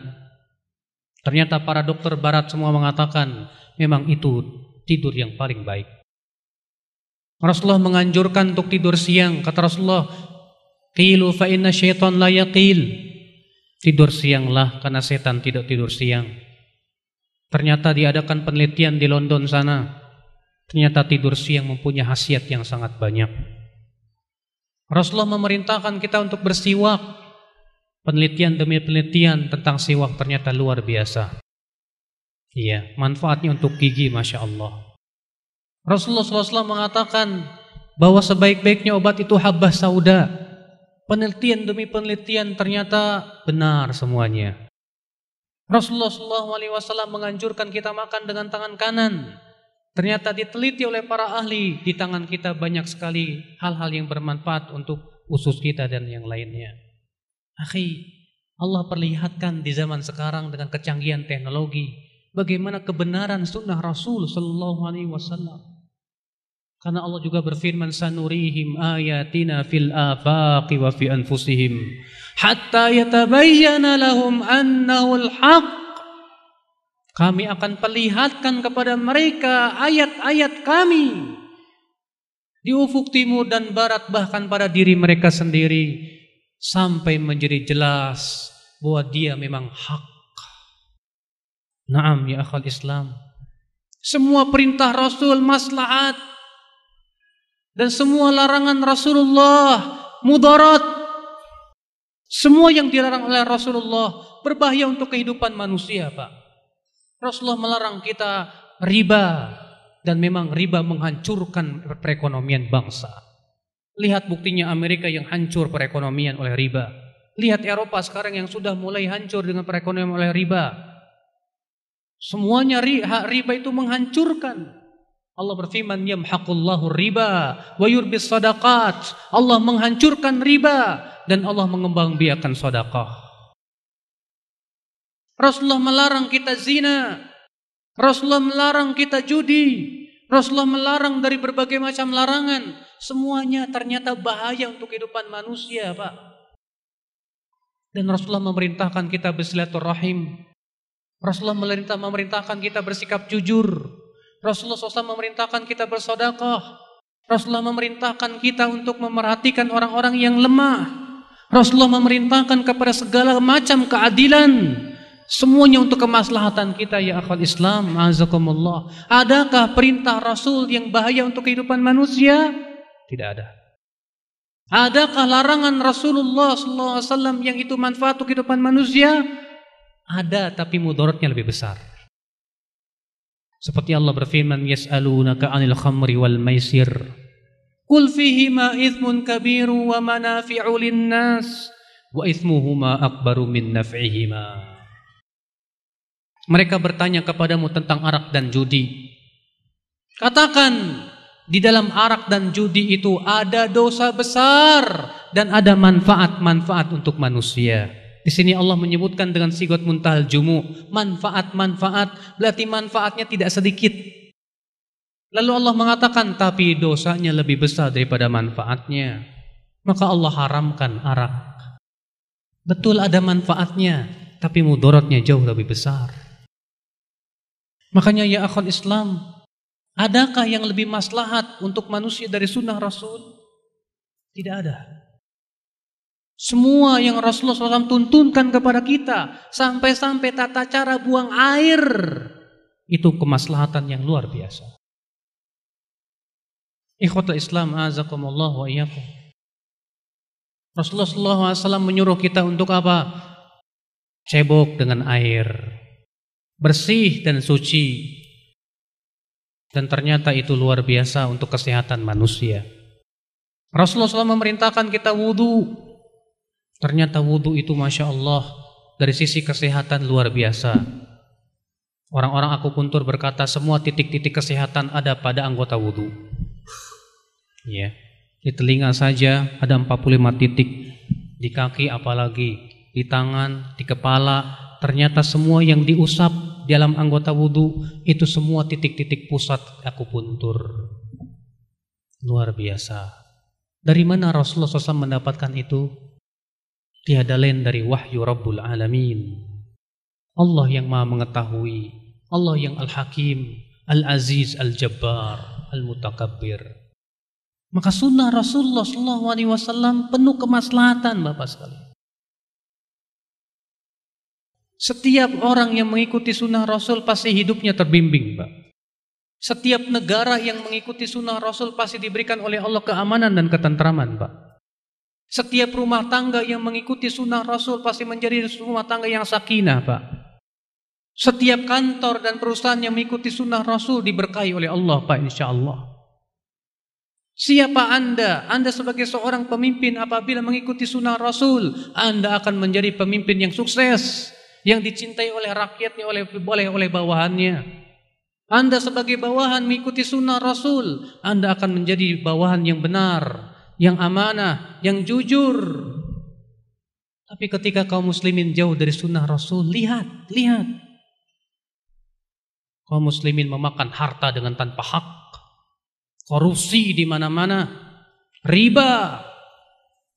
Ternyata para dokter barat semua mengatakan memang itu tidur yang paling baik. Rasulullah menganjurkan untuk tidur siang. Kata Rasulullah, "Qilu fa inna syaitan la yaqil." Tidur sianglah karena setan tidak tidur siang. Ternyata diadakan penelitian di London sana. Ternyata tidur siang mempunyai khasiat yang sangat banyak. Rasulullah memerintahkan kita untuk bersiwak. Penelitian demi penelitian tentang siwak ternyata luar biasa. Iya, manfaatnya untuk gigi, masya Allah. Rasulullah SAW mengatakan bahwa sebaik-baiknya obat itu habah sauda. Penelitian demi penelitian ternyata benar semuanya. Rasulullah SAW menganjurkan kita makan dengan tangan kanan. Ternyata diteliti oleh para ahli di tangan kita banyak sekali hal-hal yang bermanfaat untuk usus kita dan yang lainnya. Akhi, Allah perlihatkan di zaman sekarang dengan kecanggihan teknologi bagaimana kebenaran sunnah Rasul Sallallahu Alaihi Wasallam. Karena Allah juga berfirman sanurihim ayatina fil afaqi wa fi anfusihim hatta yatabayyana lahum annahu al-haq Kami akan perlihatkan kepada mereka ayat-ayat kami di ufuk timur dan barat bahkan pada diri mereka sendiri sampai menjadi jelas bahwa dia memang hak. Naam ya akhal Islam. Semua perintah Rasul maslahat dan semua larangan Rasulullah mudarat. Semua yang dilarang oleh Rasulullah berbahaya untuk kehidupan manusia, Pak. Rasulullah melarang kita riba dan memang riba menghancurkan perekonomian bangsa. Lihat buktinya Amerika yang hancur perekonomian oleh riba. Lihat Eropa sekarang yang sudah mulai hancur dengan perekonomian oleh riba. Semuanya riba itu menghancurkan. Allah berfirman yamhaqullahu riba wa yurbis sadaqat. Allah menghancurkan riba dan Allah mengembangbiakan sedekah. Rasulullah melarang kita zina. Rasulullah melarang kita judi. Rasulullah melarang dari berbagai macam larangan. Semuanya ternyata bahaya untuk kehidupan manusia, Pak. Dan Rasulullah memerintahkan kita bersilaturahim. Rasulullah memerintah, memerintahkan kita bersikap jujur. Rasulullah SAW memerintahkan kita bersodakoh. Rasulullah memerintahkan kita untuk memerhatikan orang-orang yang lemah. Rasulullah memerintahkan kepada segala macam keadilan. Semuanya untuk kemaslahatan kita ya akhwat Islam, azakumullah. Adakah perintah Rasul yang bahaya untuk kehidupan manusia? Tidak ada. Adakah larangan Rasulullah SAW yang itu manfaat untuk kehidupan manusia? Ada, tapi mudaratnya lebih besar. Seperti Allah berfirman, "Yas'alunaka 'anil khamri wal maisir." Qul fihima ithmun kabiru wa manafi'u lin-nas wa ithmuhuma akbaru min naf'ihima. Mereka bertanya kepadamu tentang arak dan judi. Katakan, di dalam arak dan judi itu ada dosa besar dan ada manfaat-manfaat untuk manusia. Di sini Allah menyebutkan dengan sigot muntahal jumu, manfaat-manfaat, berarti manfaatnya tidak sedikit. Lalu Allah mengatakan, tapi dosanya lebih besar daripada manfaatnya. Maka Allah haramkan arak. Betul ada manfaatnya, tapi mudaratnya jauh lebih besar. Makanya ya akhwat Islam, adakah yang lebih maslahat untuk manusia dari sunnah Rasul? Tidak ada. Semua yang Rasulullah SAW tuntunkan kepada kita, sampai-sampai tata cara buang air, itu kemaslahatan yang luar biasa. Ikhwatul Islam azakumullah wa iyyakum. Rasulullah SAW menyuruh kita untuk apa? Cebok dengan air bersih dan suci. Dan ternyata itu luar biasa untuk kesehatan manusia. Rasulullah SAW memerintahkan kita wudhu. Ternyata wudhu itu Masya Allah dari sisi kesehatan luar biasa. Orang-orang aku puntur berkata semua titik-titik kesehatan ada pada anggota wudhu. Ya, di telinga saja ada 45 titik, di kaki apalagi, di tangan, di kepala, ternyata semua yang diusap dalam anggota wudhu itu semua titik-titik pusat akupuntur. Luar biasa. Dari mana Rasulullah SAW mendapatkan itu? Tiada lain dari wahyu Rabbul Alamin. Allah yang maha mengetahui. Allah yang Al-Hakim, Al-Aziz, Al-Jabbar, Al-Mutakabbir. Maka sunnah Rasulullah SAW penuh kemaslahatan Bapak sekalian. Setiap orang yang mengikuti sunnah Rasul pasti hidupnya terbimbing, Pak. Setiap negara yang mengikuti sunnah Rasul pasti diberikan oleh Allah keamanan dan ketentraman, Pak. Setiap rumah tangga yang mengikuti sunnah Rasul pasti menjadi rumah tangga yang sakinah, Pak. Setiap kantor dan perusahaan yang mengikuti sunnah Rasul diberkahi oleh Allah, Pak, insya Allah. Siapa Anda? Anda sebagai seorang pemimpin apabila mengikuti sunnah Rasul, Anda akan menjadi pemimpin yang sukses yang dicintai oleh rakyatnya oleh oleh oleh bawahannya. Anda sebagai bawahan mengikuti sunnah Rasul, Anda akan menjadi bawahan yang benar, yang amanah, yang jujur. Tapi ketika kaum muslimin jauh dari sunnah Rasul, lihat, lihat. Kaum muslimin memakan harta dengan tanpa hak. Korupsi di mana-mana. Riba,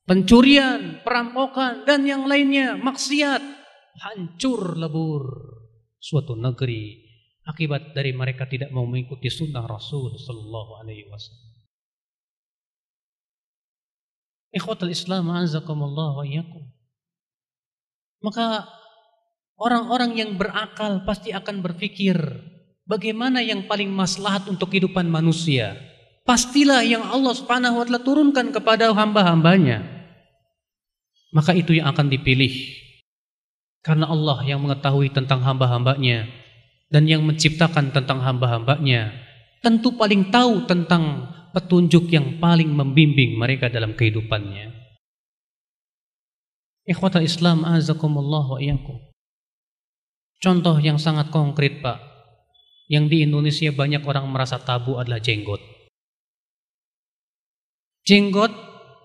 pencurian, perampokan, dan yang lainnya, maksiat hancur lebur. suatu negeri akibat dari mereka tidak mau mengikuti sunnah Rasul Sallallahu Alaihi Wasallam. Ikhwatul Islam, azakumullah wa iyyakum. Maka orang-orang yang berakal pasti akan berpikir bagaimana yang paling maslahat untuk kehidupan manusia. Pastilah yang Allah Subhanahu wa taala turunkan kepada hamba-hambanya. Maka itu yang akan dipilih. Karena Allah yang mengetahui tentang hamba-hambanya dan yang menciptakan tentang hamba-hambanya tentu paling tahu tentang petunjuk yang paling membimbing mereka dalam kehidupannya. Ikhwata Islam azakumullah wa iyyakum. Contoh yang sangat konkret, Pak. Yang di Indonesia banyak orang merasa tabu adalah jenggot. Jenggot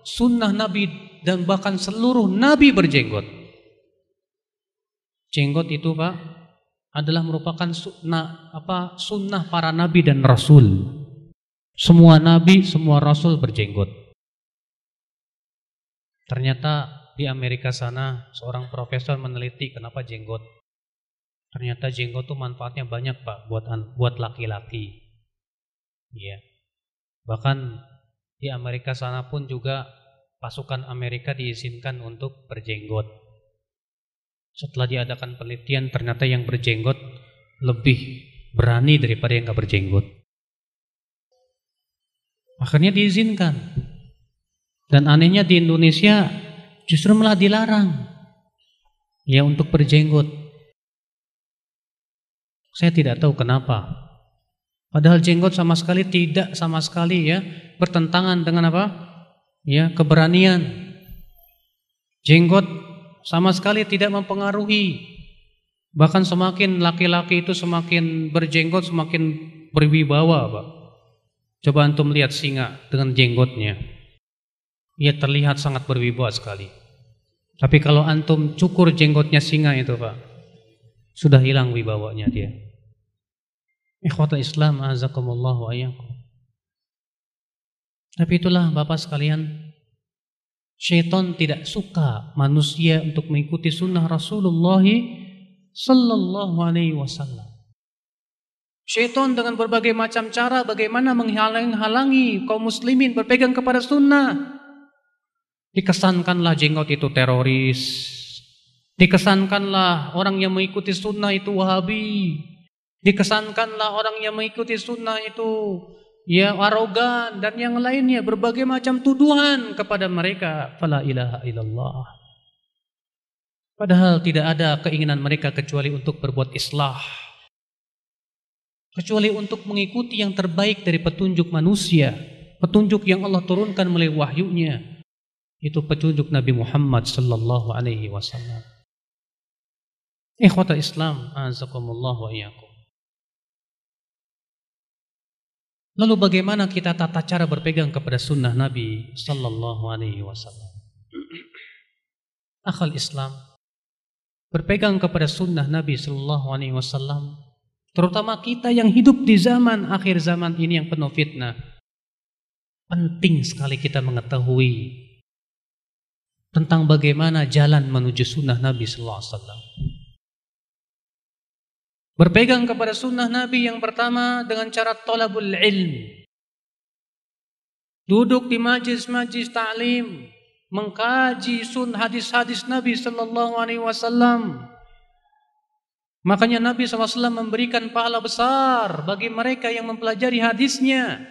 sunnah Nabi dan bahkan seluruh Nabi berjenggot. Jenggot itu, Pak, adalah merupakan sunnah apa sunnah para nabi dan rasul. Semua nabi, semua rasul berjenggot. Ternyata di Amerika sana seorang profesor meneliti kenapa jenggot. Ternyata jenggot itu manfaatnya banyak pak buat buat laki-laki. Iya. Bahkan di Amerika sana pun juga pasukan Amerika diizinkan untuk berjenggot. Setelah diadakan penelitian ternyata yang berjenggot lebih berani daripada yang nggak berjenggot. Akhirnya diizinkan. Dan anehnya di Indonesia justru malah dilarang ya untuk berjenggot. Saya tidak tahu kenapa. Padahal jenggot sama sekali tidak sama sekali ya bertentangan dengan apa? Ya, keberanian. Jenggot sama sekali tidak mempengaruhi. Bahkan semakin laki-laki itu semakin berjenggot semakin berwibawa, Pak. Coba antum lihat singa dengan jenggotnya ia terlihat sangat berwibawa sekali. Tapi kalau antum cukur jenggotnya singa itu Pak, sudah hilang wibawanya dia. Ikhwata Islam azakumullah wa Tapi itulah Bapak sekalian, syaitan tidak suka manusia untuk mengikuti sunnah Rasulullah sallallahu alaihi wasallam. Syaitan dengan berbagai macam cara bagaimana menghalang-halangi kaum muslimin berpegang kepada sunnah. Dikesankanlah jenggot itu teroris. Dikesankanlah orang yang mengikuti sunnah itu wahabi. Dikesankanlah orang yang mengikuti sunnah itu ya arogan dan yang lainnya berbagai macam tuduhan kepada mereka. Fala ilaha illallah. Padahal tidak ada keinginan mereka kecuali untuk berbuat islah. Kecuali untuk mengikuti yang terbaik dari petunjuk manusia. Petunjuk yang Allah turunkan melalui wahyunya. Itu petunjuk Nabi Muhammad sallallahu alaihi wasallam. Ikhwata Islam, azakumullah wa iyyakum. Lalu bagaimana kita tata cara berpegang kepada sunnah Nabi sallallahu alaihi wasallam? Akal Islam berpegang kepada sunnah Nabi sallallahu alaihi wasallam, terutama kita yang hidup di zaman akhir zaman ini yang penuh fitnah. Penting sekali kita mengetahui tentang bagaimana jalan menuju sunnah Nabi Sallallahu Alaihi Wasallam. Berpegang kepada sunnah Nabi yang pertama dengan cara tolabul ilm. Duduk di majlis-majlis ta'lim. Mengkaji sun hadis-hadis Nabi Sallallahu Alaihi Wasallam. Makanya Nabi SAW memberikan pahala besar bagi mereka yang mempelajari hadisnya.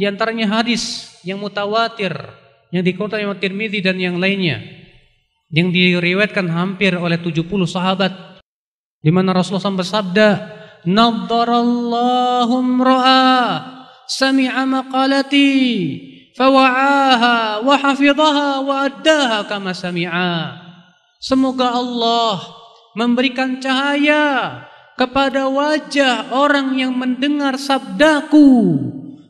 Di antaranya hadis yang mutawatir yang dikutip oleh Tirmidzi dan yang lainnya yang diriwayatkan hampir oleh 70 sahabat di mana Rasulullah SAW bersabda nadharallahu ra'a sami'a maqalati fawa'aha wa hafidhaha wa addaha kama sami'a semoga Allah memberikan cahaya kepada wajah orang yang mendengar sabdaku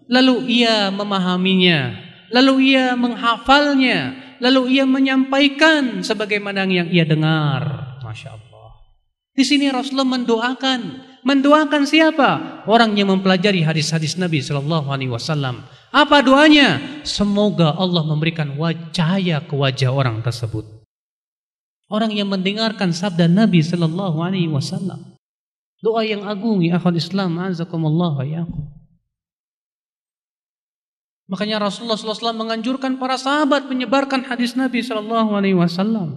lalu ia memahaminya lalu ia menghafalnya, lalu ia menyampaikan sebagaimana yang ia dengar. Masya Allah. Di sini Rasulullah mendoakan, mendoakan siapa? Orang yang mempelajari hadis-hadis Nabi Shallallahu Alaihi Wasallam. Apa doanya? Semoga Allah memberikan cahaya ke wajah orang tersebut. Orang yang mendengarkan sabda Nabi Shallallahu Alaihi Wasallam. Doa yang agung ya akhul Islam, azakumullah wa Makanya Rasulullah SAW menganjurkan para sahabat menyebarkan hadis Nabi Shallallahu Alaihi Wasallam.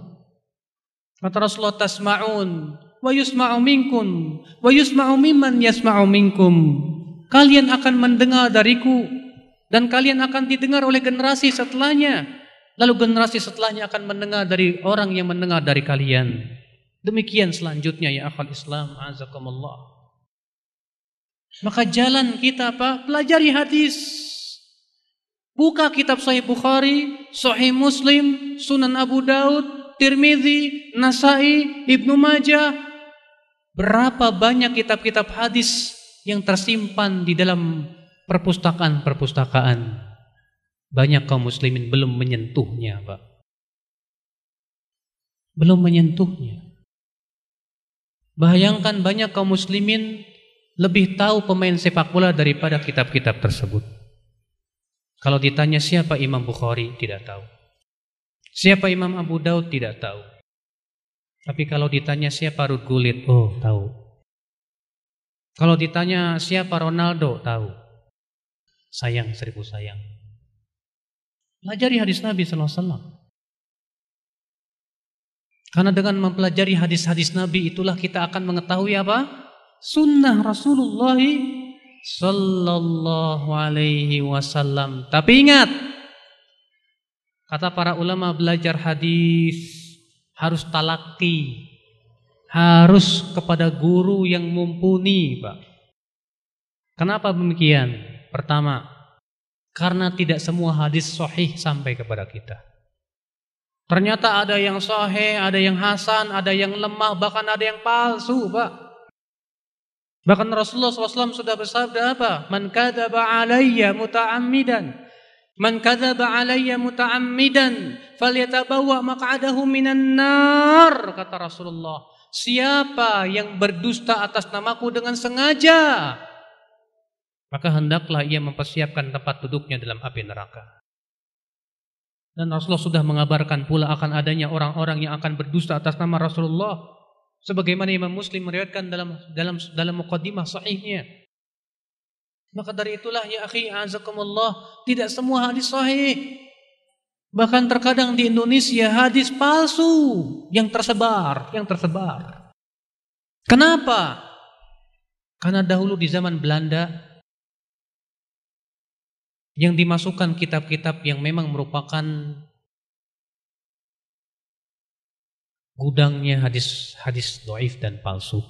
Kata Rasulullah tasma'un wa yusma'u minkum wa yusma'u mimman yasma'u minkum. Kalian akan mendengar dariku dan kalian akan didengar oleh generasi setelahnya. Lalu generasi setelahnya akan mendengar dari orang yang mendengar dari kalian. Demikian selanjutnya ya akhal Islam azakumullah. Maka jalan kita apa? Pelajari hadis. Buka kitab Sahih Bukhari, Sahih Muslim, Sunan Abu Daud, Tirmidzi, Nasai, Ibnu Majah. Berapa banyak kitab-kitab hadis yang tersimpan di dalam perpustakaan-perpustakaan. Banyak kaum muslimin belum menyentuhnya, Pak. Belum menyentuhnya. Bayangkan banyak kaum muslimin lebih tahu pemain sepak bola daripada kitab-kitab tersebut. Kalau ditanya siapa Imam Bukhari, tidak tahu. Siapa Imam Abu Daud, tidak tahu. Tapi kalau ditanya siapa Ruth Gullit, oh tahu. Kalau ditanya siapa Ronaldo, tahu. Sayang, seribu sayang. Pelajari hadis Nabi SAW. Karena dengan mempelajari hadis-hadis Nabi itulah kita akan mengetahui apa? Sunnah Rasulullah sallallahu alaihi wasallam. Tapi ingat, kata para ulama belajar hadis harus talaki, harus kepada guru yang mumpuni, Pak. Kenapa demikian? Pertama, karena tidak semua hadis sahih sampai kepada kita. Ternyata ada yang sahih, ada yang hasan, ada yang lemah, bahkan ada yang palsu, Pak. Bahkan Rasulullah SAW sudah bersabda apa? Man kadzaba alayya muta'ammidan. Man kadzaba alayya muta'ammidan falyatabawa maq'adahu minan nar kata Rasulullah. Siapa yang berdusta atas namaku dengan sengaja maka hendaklah ia mempersiapkan tempat duduknya dalam api neraka. Dan Rasulullah sudah mengabarkan pula akan adanya orang-orang yang akan berdusta atas nama Rasulullah sebagaimana Imam Muslim meriwayatkan dalam dalam dalam muqaddimah sahihnya. Maka dari itulah ya akhi azakumullah tidak semua hadis sahih. Bahkan terkadang di Indonesia hadis palsu yang tersebar, yang tersebar. Kenapa? Karena dahulu di zaman Belanda yang dimasukkan kitab-kitab yang memang merupakan gudangnya hadis-hadis doif dan palsu.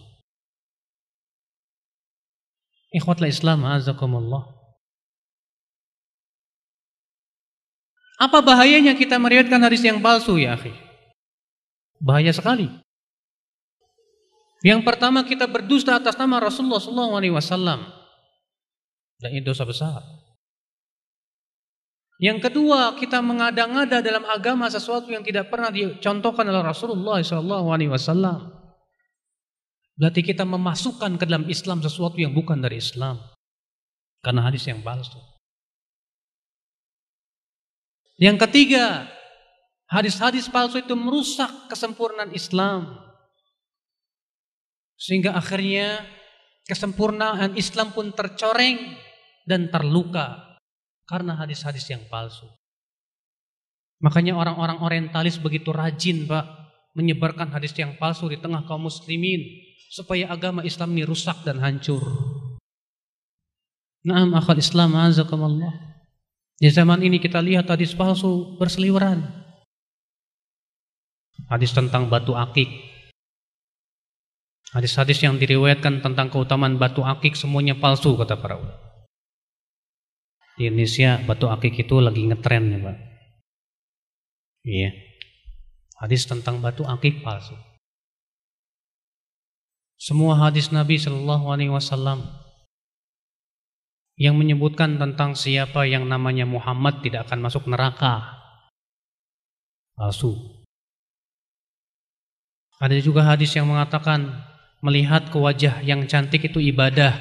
Ikhwatlah Islam, azakumullah. Apa bahayanya kita meriwayatkan hadis yang palsu ya akhi? Bahaya sekali. Yang pertama kita berdusta atas nama Rasulullah SAW. Dan ini dosa besar. Yang kedua, kita mengada-ngada dalam agama sesuatu yang tidak pernah dicontohkan oleh Rasulullah SAW. Berarti kita memasukkan ke dalam Islam sesuatu yang bukan dari Islam. Karena hadis yang palsu. Yang ketiga, hadis-hadis palsu itu merusak kesempurnaan Islam. Sehingga akhirnya kesempurnaan Islam pun tercoreng dan terluka karena hadis-hadis yang palsu. Makanya orang-orang orientalis begitu rajin, Pak, menyebarkan hadis yang palsu di tengah kaum muslimin supaya agama Islam ini rusak dan hancur. Naam akhal Islam azakumullah. Di zaman ini kita lihat hadis palsu berseliweran. Hadis tentang batu akik. Hadis-hadis yang diriwayatkan tentang keutamaan batu akik semuanya palsu kata para ulama. Di Indonesia batu akik itu lagi ngetren ya Pak. Iya. Hadis tentang batu akik palsu. Semua hadis Nabi Shallallahu Alaihi Wasallam yang menyebutkan tentang siapa yang namanya Muhammad tidak akan masuk neraka. Palsu. Ada juga hadis yang mengatakan melihat ke wajah yang cantik itu ibadah.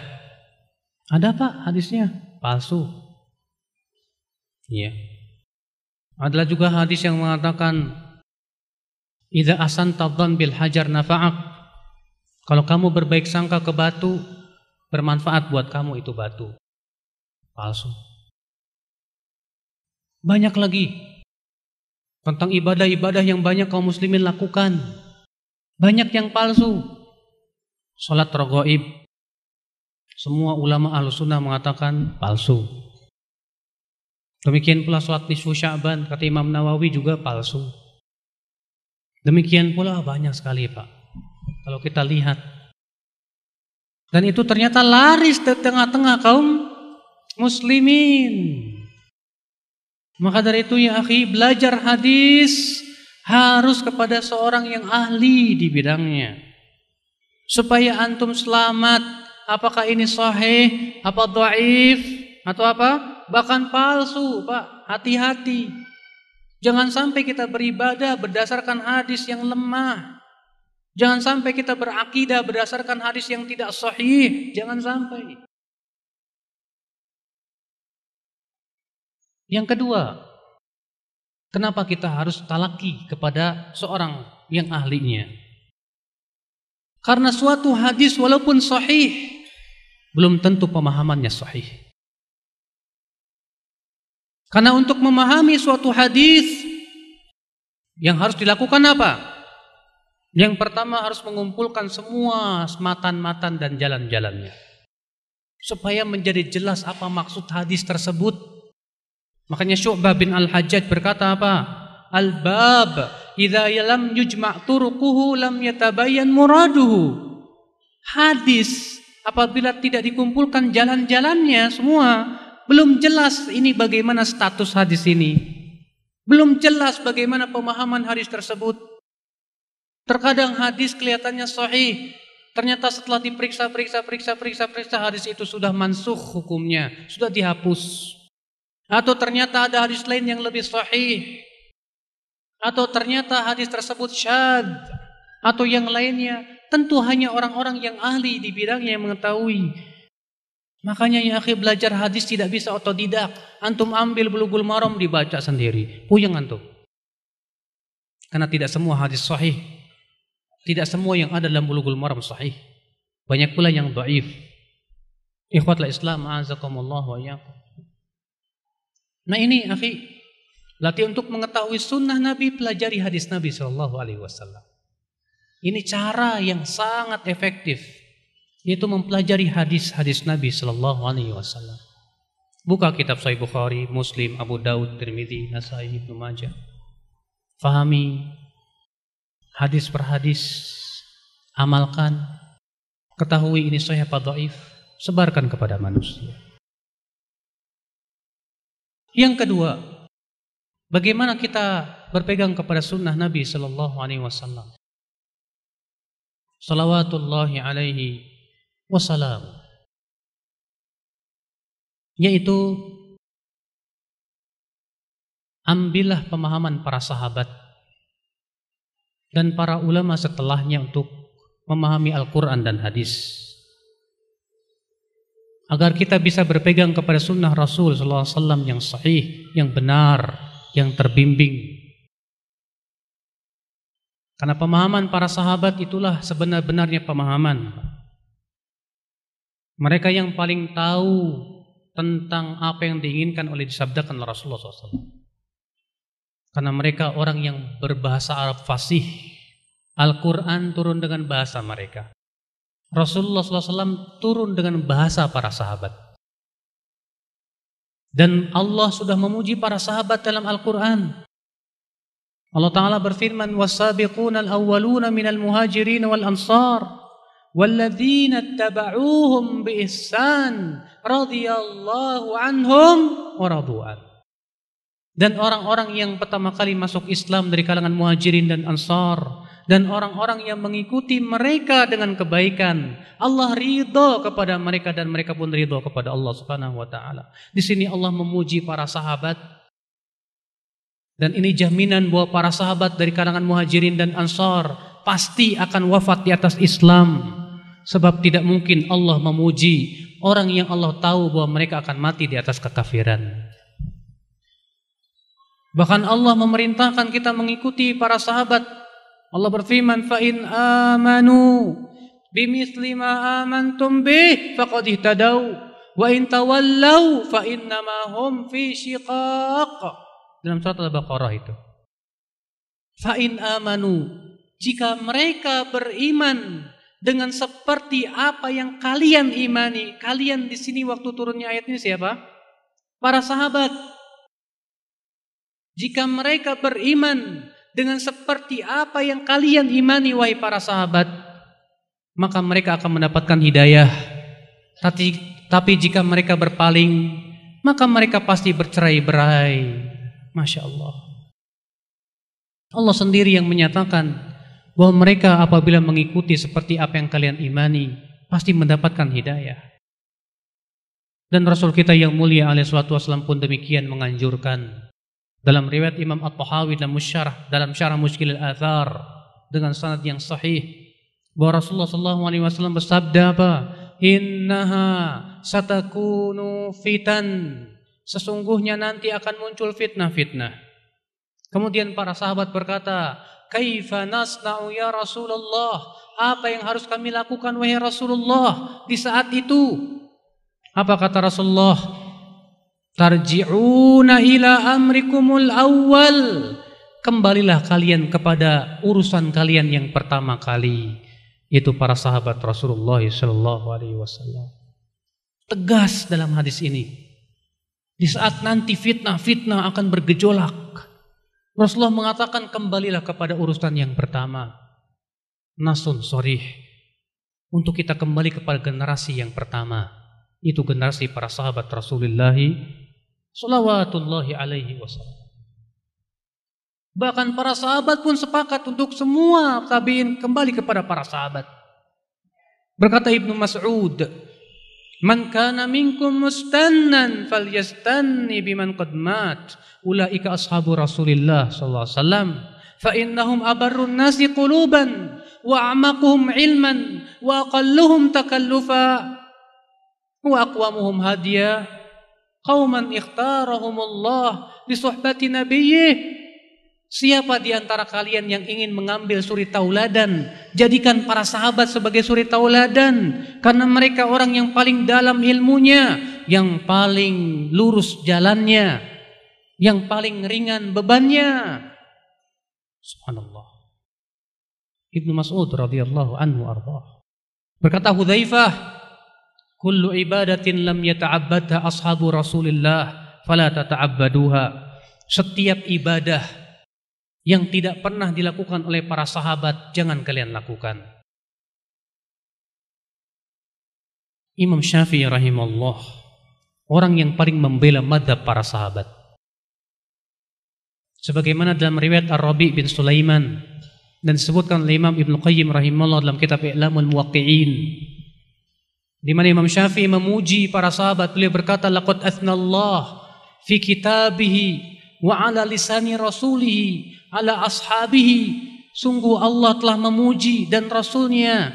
Ada pak hadisnya? Palsu. Ya. Adalah juga hadis yang mengatakan Idza asanta bil hajar nafa'ak. Kalau kamu berbaik sangka ke batu, bermanfaat buat kamu itu batu. Palsu. Banyak lagi tentang ibadah-ibadah yang banyak kaum muslimin lakukan. Banyak yang palsu. Salat rogoib. Semua ulama ahlu sunnah mengatakan palsu. Demikian pula salat nisfu sya'ban, kata Imam Nawawi juga palsu. Demikian pula banyak sekali Pak. Kalau kita lihat. Dan itu ternyata laris di tengah-tengah kaum muslimin. Maka dari itu ya akhi, belajar hadis harus kepada seorang yang ahli di bidangnya. Supaya antum selamat. Apakah ini sahih, apa dhaif, atau apa? Bahkan palsu, Pak. Hati-hati. Jangan sampai kita beribadah berdasarkan hadis yang lemah. Jangan sampai kita berakidah berdasarkan hadis yang tidak sahih. Jangan sampai. Yang kedua, kenapa kita harus talaki kepada seorang yang ahlinya? Karena suatu hadis walaupun sahih, belum tentu pemahamannya sahih. Karena untuk memahami suatu hadis yang harus dilakukan apa? Yang pertama harus mengumpulkan semua matan-matan dan jalan-jalannya. Supaya menjadi jelas apa maksud hadis tersebut. Makanya Syu'bah bin Al-Hajjaj berkata apa? Al-bab idza lam yujma' turuquhu lam yatabayyan muraduhu. Hadis apabila tidak dikumpulkan jalan-jalannya semua belum jelas ini bagaimana status hadis ini. Belum jelas bagaimana pemahaman hadis tersebut. Terkadang hadis kelihatannya sahih, ternyata setelah diperiksa, periksa, periksa, periksa, periksa hadis itu sudah mansuh hukumnya, sudah dihapus. Atau ternyata ada hadis lain yang lebih sahih. Atau ternyata hadis tersebut syad atau yang lainnya, tentu hanya orang-orang yang ahli di bidangnya yang mengetahui. Makanya ya akhi belajar hadis tidak bisa otodidak. Antum ambil bulugul maram dibaca sendiri. Puyeng antum. Karena tidak semua hadis sahih. Tidak semua yang ada dalam bulugul maram sahih. Banyak pula yang dhaif. Ikhwatlah Islam azakumullah wa. Nah ini akhi, latih untuk mengetahui sunnah Nabi pelajari hadis Nabi Shallallahu Alaihi Wasallam. Ini cara yang sangat efektif yaitu mempelajari hadis-hadis Nabi Shallallahu Alaihi Wasallam. Buka kitab Sahih Bukhari, Muslim, Abu Daud, Tirmidzi, Nasai, Ibnu Majah. Fahami hadis per hadis, amalkan, ketahui ini sahih apa dhaif, sebarkan kepada manusia. Yang kedua, bagaimana kita berpegang kepada sunnah Nabi Shallallahu Alaihi Wasallam. Salawatullahi alaihi wasalam yaitu ambillah pemahaman para sahabat dan para ulama setelahnya untuk memahami Al-Quran dan hadis agar kita bisa berpegang kepada sunnah Rasul SAW yang sahih, yang benar, yang terbimbing. Karena pemahaman para sahabat itulah sebenar-benarnya pemahaman. Mereka yang paling tahu tentang apa yang diinginkan oleh disabdakan oleh Rasulullah SAW. Karena mereka orang yang berbahasa Arab fasih. Al-Quran turun dengan bahasa mereka. Rasulullah SAW turun dengan bahasa para sahabat. Dan Allah sudah memuji para sahabat dalam Al-Quran. Allah Ta'ala berfirman, وَالسَّابِقُونَ الْأَوَّلُونَ مِنَ الْمُهَاجِرِينَ وَالْأَنصَارِ والذين walladzina بإحسان رضي الله عنهم ورضوا. Dan orang-orang yang pertama kali masuk Islam dari kalangan muhajirin dan ansar dan orang-orang yang mengikuti mereka dengan kebaikan Allah ridho kepada mereka dan mereka pun ridho kepada Allah subhanahu wa ta'ala di sini Allah memuji para sahabat dan ini jaminan bahwa para sahabat dari kalangan muhajirin dan ansar pasti akan wafat di atas Islam. Sebab tidak mungkin Allah memuji orang yang Allah tahu bahwa mereka akan mati di atas kekafiran. Bahkan Allah memerintahkan kita mengikuti para sahabat. Allah berfirman, "Fa in amanu bimithli ma amantum bih faqad ihtadaw wa in tawallaw fa innama hum fi shiqaq. Dalam surat Al-Baqarah itu. Fa in amanu jika mereka beriman dengan seperti apa yang kalian imani. Kalian di sini waktu turunnya ayat ini siapa? Para sahabat. Jika mereka beriman dengan seperti apa yang kalian imani wahai para sahabat, maka mereka akan mendapatkan hidayah. Tapi, tapi jika mereka berpaling, maka mereka pasti bercerai-berai. Masya Allah. Allah sendiri yang menyatakan bahwa mereka apabila mengikuti seperti apa yang kalian imani pasti mendapatkan hidayah. Dan Rasul kita yang mulia alaihi salatu wasallam pun demikian menganjurkan. Dalam riwayat Imam At-Tahawi dalam musyarah dalam syarah Mushkil al-Athar dengan sanad yang sahih bahwa Rasulullah sallallahu alaihi wasallam bersabda apa? Innaha satakunu fitan. Sesungguhnya nanti akan muncul fitnah-fitnah. Kemudian para sahabat berkata, Kaifa nasna'u ya Rasulullah? Apa yang harus kami lakukan wahai Rasulullah di saat itu? Apa kata Rasulullah? Tarji'una ila amrikumul awwal. Kembalilah kalian kepada urusan kalian yang pertama kali. Itu para sahabat Rasulullah sallallahu alaihi wasallam. Tegas dalam hadis ini. Di saat nanti fitnah-fitnah akan bergejolak Rasulullah mengatakan kembalilah kepada urusan yang pertama. Nasun sorih. Untuk kita kembali kepada generasi yang pertama. Itu generasi para sahabat Rasulullah Salawatullahi alaihi wasallam. Bahkan para sahabat pun sepakat untuk semua tabiin kembali kepada para sahabat. Berkata Ibnu Mas'ud, Man kana minkum mustannan falyastanni biman qad mat. Ulaika ashabu Rasulillah sallallahu alaihi wasallam. Fa innahum abarrun nasi quluban wa a'maquhum ilman wa aqalluhum takallufa wa aqwamuhum hadiya qauman ikhtarahumullah li suhbati nabiyyih Siapa di antara kalian yang ingin mengambil suri tauladan, jadikan para sahabat sebagai suri tauladan karena mereka orang yang paling dalam ilmunya, yang paling lurus jalannya, yang paling ringan bebannya. Subhanallah. Ibnu Mas'ud radhiyallahu anhu arda. Berkata Hudzaifah, "Kullu ibadatin lam yata'abbadha ashabu Rasulillah fala tata'abbaduha." Setiap ibadah yang tidak pernah dilakukan oleh para sahabat jangan kalian lakukan. Imam Syafi'i rahimahullah orang yang paling membela madhab para sahabat. Sebagaimana dalam riwayat Ar-Rabi bin Sulaiman dan disebutkan oleh Imam Ibn Qayyim rahimahullah dalam kitab I'lamul Muwaqqi'in di mana Imam Syafi'i memuji para sahabat beliau berkata laqad athnallah fi kitabihi wa ala lisani rasulihi ala ashabihi. Sungguh Allah telah memuji dan rasulnya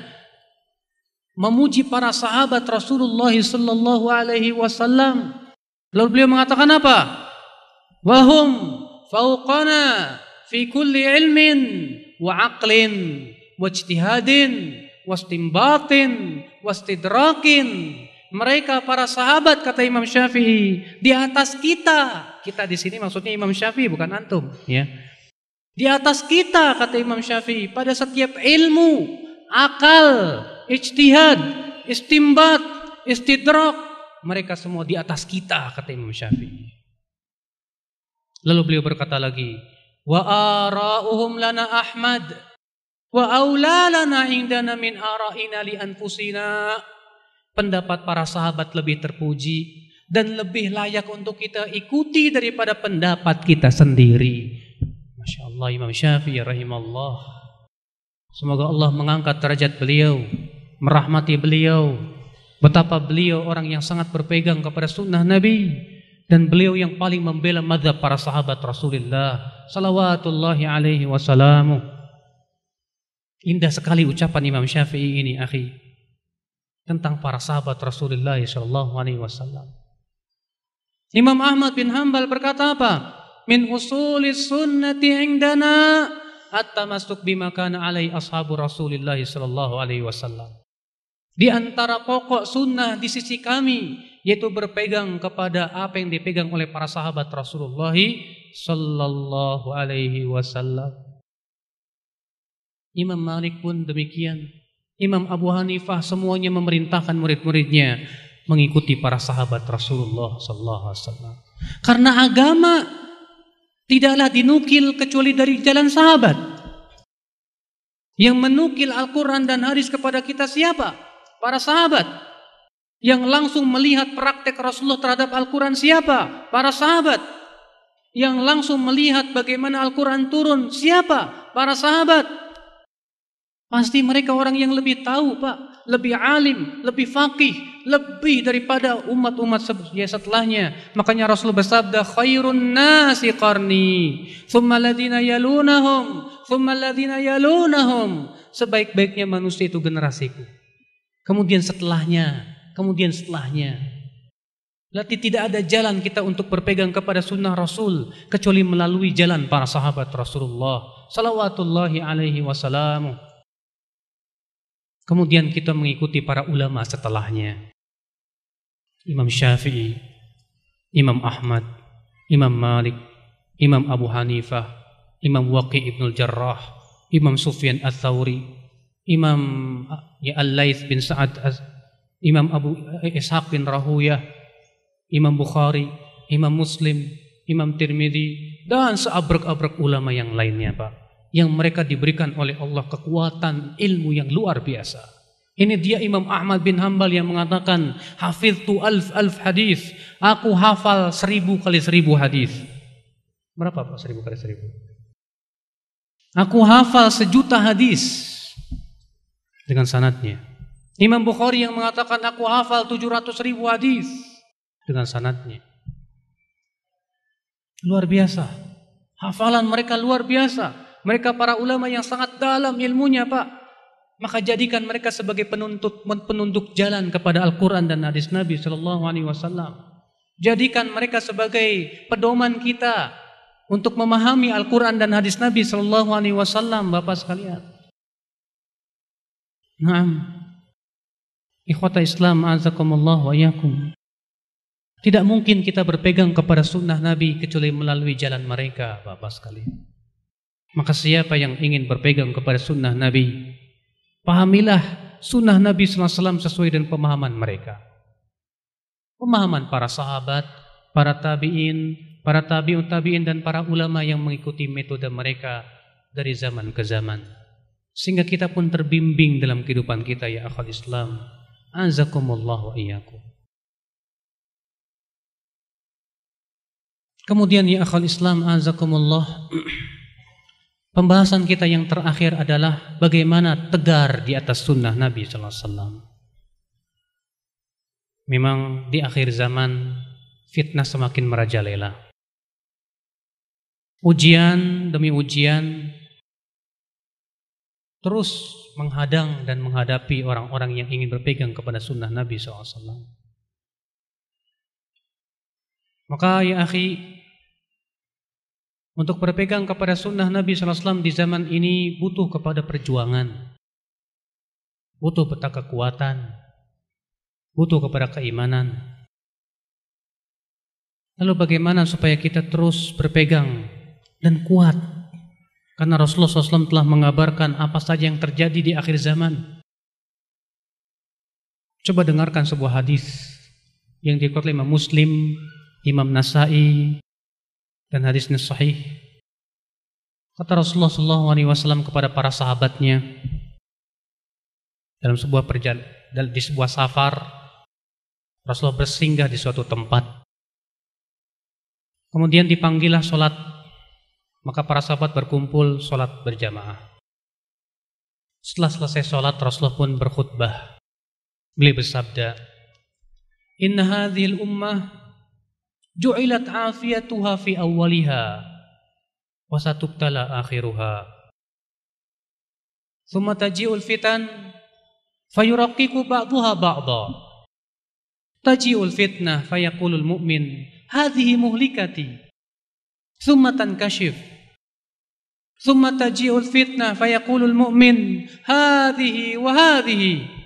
memuji para sahabat Rasulullah sallallahu alaihi wasallam. Lalu beliau mengatakan apa? Wahum fauqana fi kulli ilmin wa aqlin wa ijtihadin wa istinbatin wa istidrakin mereka para sahabat kata Imam Syafi'i di atas kita kita di sini maksudnya Imam Syafi'i bukan antum ya di atas kita kata Imam Syafi'i pada setiap ilmu, akal, ijtihad, istimbat, istidrak, mereka semua di atas kita kata Imam Syafi'i. Lalu beliau berkata lagi, wa ara'uhum lana Ahmad wa aula lana indana min ara'ina li anfusina. Pendapat para sahabat lebih terpuji dan lebih layak untuk kita ikuti daripada pendapat kita sendiri. Masya Allah Imam Syafi'i rahimahullah. Semoga Allah mengangkat derajat beliau, merahmati beliau. Betapa beliau orang yang sangat berpegang kepada sunnah Nabi dan beliau yang paling membela madhab para sahabat Rasulullah salawatullahi alaihi wasallam. Indah sekali ucapan Imam Syafi'i ini, akhi. Tentang para sahabat Rasulullah sallallahu alaihi wasallam. Imam Ahmad bin Hambal berkata apa? min usuli sunnati indana at-tamassuk bima kana alai ashabu Rasulillah sallallahu alaihi wasallam. Di antara pokok sunnah di sisi kami yaitu berpegang kepada apa yang dipegang oleh para sahabat Rasulullah sallallahu alaihi wasallam. Imam Malik pun demikian. Imam Abu Hanifah semuanya memerintahkan murid-muridnya mengikuti para sahabat Rasulullah sallallahu alaihi wasallam. Karena agama tidaklah dinukil kecuali dari jalan sahabat. Yang menukil Al-Quran dan hadis kepada kita siapa? Para sahabat. Yang langsung melihat praktek Rasulullah terhadap Al-Quran siapa? Para sahabat. Yang langsung melihat bagaimana Al-Quran turun siapa? Para sahabat. Pasti mereka orang yang lebih tahu pak. Lebih alim, lebih faqih, lebih daripada umat-umat ya setelahnya. Makanya Rasul bersabda khairun nasi qarni, thumma ladina yalunahum, thumma ladina yalunahum. Sebaik-baiknya manusia itu generasiku. Kemudian setelahnya, kemudian setelahnya. Berarti tidak ada jalan kita untuk berpegang kepada sunnah Rasul kecuali melalui jalan para sahabat Rasulullah salawatullahi alaihi. Kemudian kita mengikuti para ulama setelahnya. Imam Syafi'i, Imam Ahmad, Imam Malik, Imam Abu Hanifah, Imam Waqi Ibn Jarrah, Imam Sufyan Al-Thawri, Imam ya Al-Laith bin Sa'ad, Imam Abu Ishaq bin Rahuyah, Imam Bukhari, Imam Muslim, Imam Tirmidzi dan seabrek-abrek ulama yang lainnya, Pak. Yang mereka diberikan oleh Allah kekuatan ilmu yang luar biasa. Ini dia Imam Ahmad bin Hambal yang mengatakan, tu alf alf hadis. Aku hafal seribu kali seribu hadis. Berapa pak seribu kali seribu? Aku hafal sejuta hadis dengan sanatnya. Imam Bukhari yang mengatakan aku hafal tujuh ratus ribu hadis dengan sanatnya. Luar biasa. Hafalan mereka luar biasa. Mereka para ulama yang sangat dalam ilmunya pak maka jadikan mereka sebagai penuntut penunduk jalan kepada Al-Quran dan hadis Nabi Shallallahu Alaihi Wasallam. Jadikan mereka sebagai pedoman kita untuk memahami Al-Quran dan hadis Nabi Shallallahu Alaihi Wasallam, bapak sekalian. Naam, ikhwata Islam, azakumullah wa yakum. Tidak mungkin kita berpegang kepada sunnah Nabi kecuali melalui jalan mereka, bapak sekalian. Maka siapa yang ingin berpegang kepada sunnah Nabi, Pahamilah sunnah Nabi SAW sesuai dengan pemahaman mereka. Pemahaman para sahabat, para tabi'in, para tabi'un tabi'in dan para ulama yang mengikuti metode mereka dari zaman ke zaman. Sehingga kita pun terbimbing dalam kehidupan kita ya akhal Islam. Azakumullah wa iyyakum. Kemudian ya akhal Islam azakumullah Pembahasan kita yang terakhir adalah bagaimana tegar di atas sunnah Nabi Sallallahu Alaihi Wasallam. Memang di akhir zaman fitnah semakin merajalela. Ujian demi ujian terus menghadang dan menghadapi orang-orang yang ingin berpegang kepada sunnah Nabi SAW. Maka ya akhi, untuk berpegang kepada sunnah Nabi SAW di zaman ini butuh kepada perjuangan. Butuh peta kekuatan. Butuh kepada keimanan. Lalu bagaimana supaya kita terus berpegang dan kuat? Karena Rasulullah SAW telah mengabarkan apa saja yang terjadi di akhir zaman. Coba dengarkan sebuah hadis yang dikutip Muslim, Imam Nasai, dan hadisnya sahih. Kata Rasulullah SAW kepada para sahabatnya dalam sebuah perjalanan di sebuah safar Rasulullah bersinggah di suatu tempat. Kemudian dipanggillah sholat, maka para sahabat berkumpul sholat berjamaah. Setelah selesai sholat, Rasulullah pun berkhutbah. Beliau bersabda, Inna hadhil ummah ju'ilat afiyatuha fi awwaliha wa satubtala akhiruha thumma taji'ul fitan fayuraqqiqu ba'daha ba'dha taji'ul fitnah fayaqulul mu'min hadhihi muhlikati thumma tankashif thumma taji'ul fitnah fayaqulul mu'min hadhihi wa hadhihi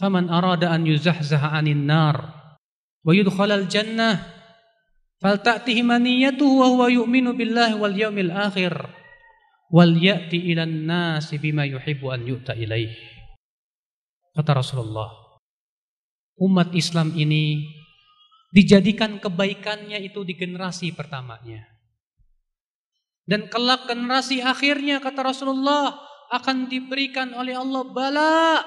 Faman arada an yuzahzaha 'anil nar wa yudkhalal jannah falta'tihi maniyatuhu wa huwa yu'minu billahi wal yawmil akhir wal ya'ti ilan nasi bima. Kata Rasulullah, umat Islam ini dijadikan kebaikannya itu di generasi pertamanya. Dan kelak generasi akhirnya kata Rasulullah akan diberikan oleh Allah bala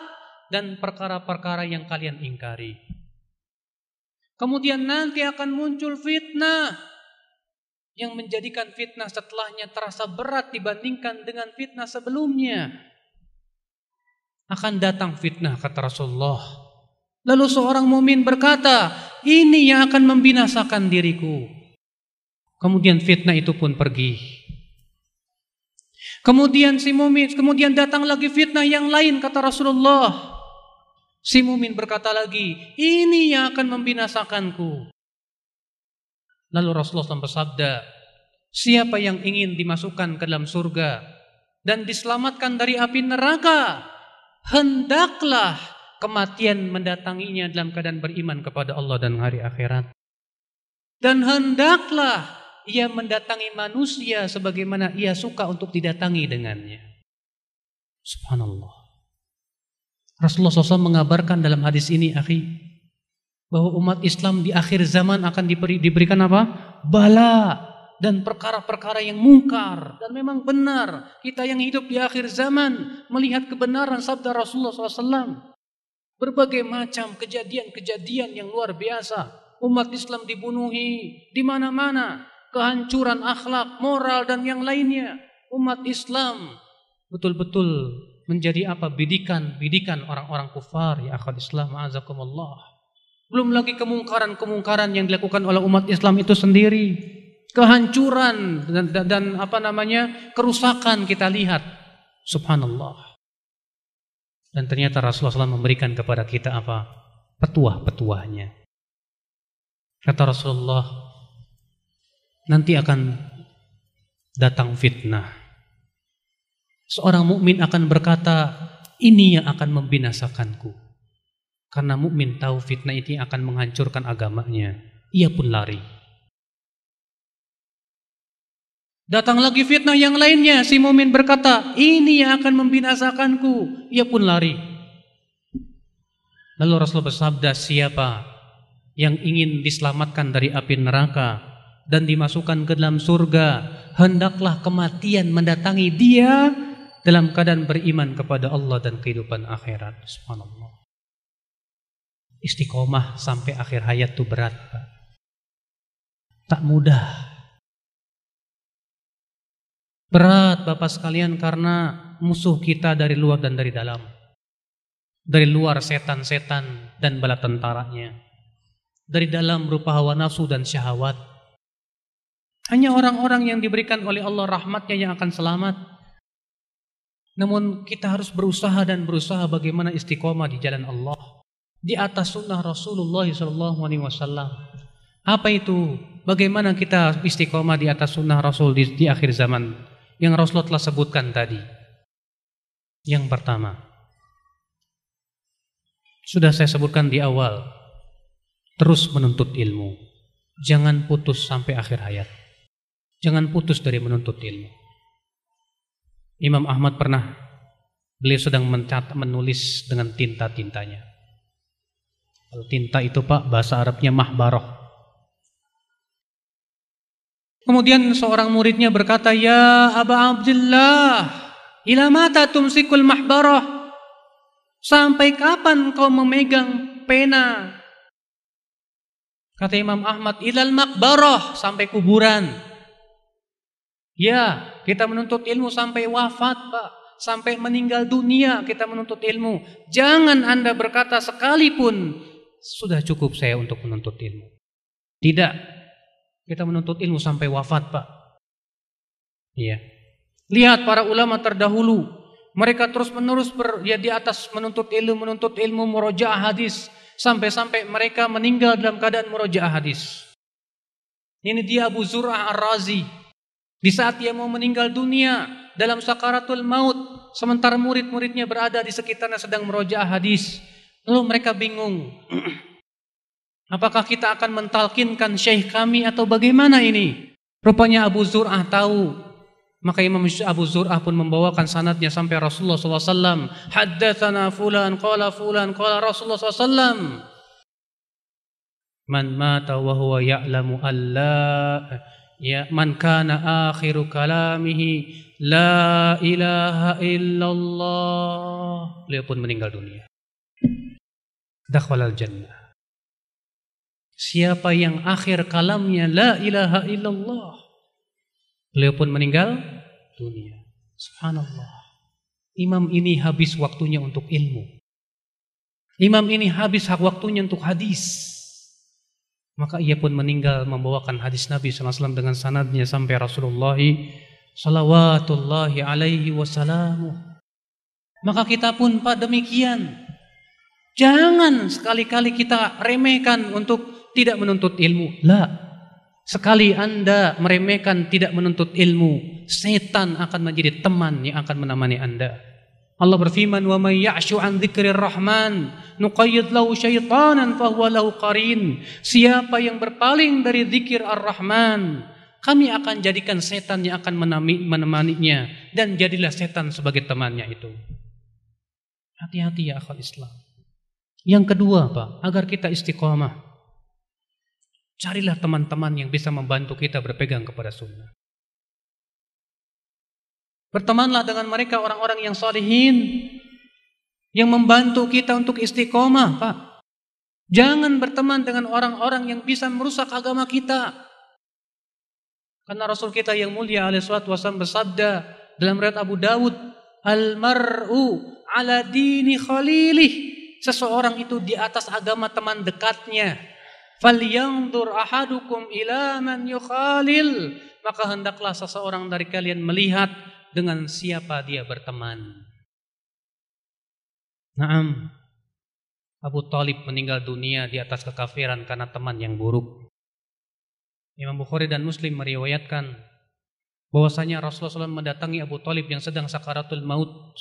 dan perkara-perkara yang kalian ingkari. Kemudian nanti akan muncul fitnah yang menjadikan fitnah setelahnya terasa berat dibandingkan dengan fitnah sebelumnya. Akan datang fitnah kata Rasulullah. Lalu seorang mumin berkata, ini yang akan membinasakan diriku. Kemudian fitnah itu pun pergi. Kemudian si mumin, kemudian datang lagi fitnah yang lain kata Rasulullah. Si mumin berkata lagi, ini yang akan membinasakanku. Lalu Rasulullah SAW bersabda, siapa yang ingin dimasukkan ke dalam surga dan diselamatkan dari api neraka, hendaklah kematian mendatanginya dalam keadaan beriman kepada Allah dan hari akhirat. Dan hendaklah ia mendatangi manusia sebagaimana ia suka untuk didatangi dengannya. Subhanallah. Rasulullah SAW mengabarkan dalam hadis ini, akhi, bahwa umat Islam di akhir zaman akan diberi, diberikan apa? Bala dan perkara-perkara yang mungkar. Dan memang benar, kita yang hidup di akhir zaman melihat kebenaran sabda Rasulullah SAW. Berbagai macam kejadian-kejadian yang luar biasa. Umat Islam dibunuhi di mana-mana. Kehancuran akhlak, moral, dan yang lainnya. Umat Islam betul-betul menjadi apa bidikan-bidikan orang-orang kufar ya akhwat Islam azakumullah. Belum lagi kemungkaran-kemungkaran yang dilakukan oleh umat Islam itu sendiri. Kehancuran dan, dan, dan apa namanya? kerusakan kita lihat. Subhanallah. Dan ternyata Rasulullah SAW memberikan kepada kita apa? Petuah-petuahnya. Kata Rasulullah, nanti akan datang fitnah Seorang mukmin akan berkata, ini yang akan membinasakanku. Karena mukmin tahu fitnah ini akan menghancurkan agamanya. Ia pun lari. Datang lagi fitnah yang lainnya. Si mukmin berkata, ini yang akan membinasakanku. Ia pun lari. Lalu Rasulullah bersabda, siapa yang ingin diselamatkan dari api neraka dan dimasukkan ke dalam surga, hendaklah kematian mendatangi dia dalam keadaan beriman kepada Allah dan kehidupan akhirat. Subhanallah. Istiqomah sampai akhir hayat itu berat, Pak. Tak mudah. Berat Bapak sekalian karena musuh kita dari luar dan dari dalam. Dari luar setan-setan dan bala tentaranya. Dari dalam berupa hawa nafsu dan syahwat. Hanya orang-orang yang diberikan oleh Allah rahmatnya yang akan selamat. Namun kita harus berusaha dan berusaha bagaimana istiqomah di jalan Allah di atas sunnah Rasulullah SAW. Apa itu? Bagaimana kita istiqomah di atas sunnah Rasul di, di akhir zaman yang Rasulullah telah sebutkan tadi? Yang pertama, sudah saya sebutkan di awal, terus menuntut ilmu. Jangan putus sampai akhir hayat. Jangan putus dari menuntut ilmu. Imam Ahmad pernah beliau sedang mencatat menulis dengan tinta-tintanya. Kalau tinta itu Pak bahasa Arabnya mahbaroh. Kemudian seorang muridnya berkata, "Ya Aba Abdullah, ila mata tumsikul mahbaroh? Sampai kapan kau memegang pena?" Kata Imam Ahmad, "Ilal makbaroh, sampai kuburan." Ya, kita menuntut ilmu sampai wafat, Pak. Sampai meninggal dunia kita menuntut ilmu. Jangan Anda berkata sekalipun sudah cukup saya untuk menuntut ilmu. Tidak. Kita menuntut ilmu sampai wafat, Pak. Iya. Lihat para ulama terdahulu, mereka terus-menerus ber, ya di atas menuntut ilmu, menuntut ilmu murojaah hadis sampai-sampai mereka meninggal dalam keadaan murojaah hadis. Ini dia Abu Zur'ah Ar-Razi di saat dia mau meninggal dunia dalam sakaratul maut, sementara murid-muridnya berada di sekitarnya sedang merojaah hadis. Lalu mereka bingung. Apakah kita akan mentalkinkan syekh kami atau bagaimana ini? Rupanya Abu Zur'ah tahu. Maka Imam Abu Zur'ah pun membawakan sanadnya sampai Rasulullah SAW. Haddathana fulan, qala fulan, qala Rasulullah SAW. Man mata wa huwa ya'lamu alla ya man kana akhiru kalamihi la ilaha illallah. Beliau pun meninggal dunia dakhalal jannah. Siapa yang akhir kalamnya la ilaha illallah. Beliau pun meninggal dunia. Subhanallah. Imam ini habis waktunya untuk ilmu. Imam ini habis hak waktunya untuk hadis. Maka ia pun meninggal membawakan hadis Nabi SAW dengan sanadnya sampai Rasulullah Salawatullahi alaihi wasallamu. Maka kita pun pak demikian. Jangan sekali-kali kita remehkan untuk tidak menuntut ilmu. La. Sekali Anda meremehkan tidak menuntut ilmu, setan akan menjadi teman yang akan menemani Anda. Allah berfirman, "Wa may ya'shu 'an dzikrir rahman, nuqayyid lahu syaitanan fahuwa lahu qarin." Siapa yang berpaling dari zikir Ar-Rahman, kami akan jadikan setan yang akan menemaninya dan jadilah setan sebagai temannya itu. Hati-hati ya akal Islam. Yang kedua Pak, agar kita istiqomah. Carilah teman-teman yang bisa membantu kita berpegang kepada sunnah. Bertemanlah dengan mereka orang-orang yang salihin. Yang membantu kita untuk istiqomah Pak. Jangan berteman dengan orang-orang yang bisa merusak agama kita. Karena Rasul kita yang mulia alaihi wasallam bersabda dalam riwayat Abu Dawud, "Al-mar'u ala dini khalilih." seseorang itu di atas agama teman dekatnya. Falyanzur ahadukum ila man yukhalil. Maka hendaklah seseorang dari kalian melihat dengan siapa dia berteman. Naam. Abu Talib meninggal dunia di atas kekafiran karena teman yang buruk. Imam Bukhari dan Muslim meriwayatkan bahwasanya Rasulullah SAW mendatangi Abu Talib yang sedang sakaratul maut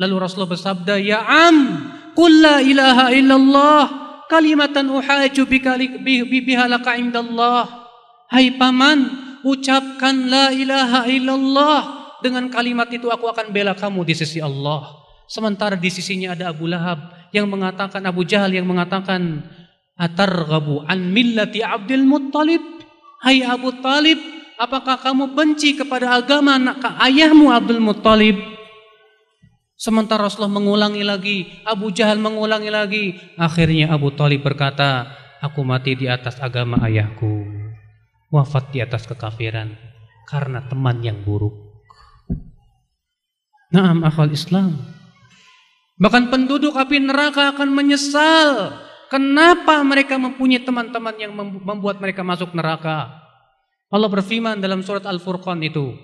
Lalu Rasulullah bersabda, "Ya am, qul la ilaha illallah kalimatan uhaju biha laka indallah." Hai paman, ucapkan la ilaha illallah. Dengan kalimat itu aku akan bela kamu di sisi Allah. Sementara di sisinya ada Abu Lahab yang mengatakan Abu Jahal yang mengatakan atarghabu an millati Abdul Muttalib. Hai Abu Talib, apakah kamu benci kepada agama anak ayahmu Abdul Muttalib? Sementara Rasulullah mengulangi lagi, Abu Jahal mengulangi lagi. Akhirnya Abu Talib berkata, aku mati di atas agama ayahku. Wafat di atas kekafiran. Karena teman yang buruk. Naam akhwal Islam. Bahkan penduduk api neraka akan menyesal. Kenapa mereka mempunyai teman-teman yang membuat mereka masuk neraka? Allah berfirman dalam surat Al-Furqan itu.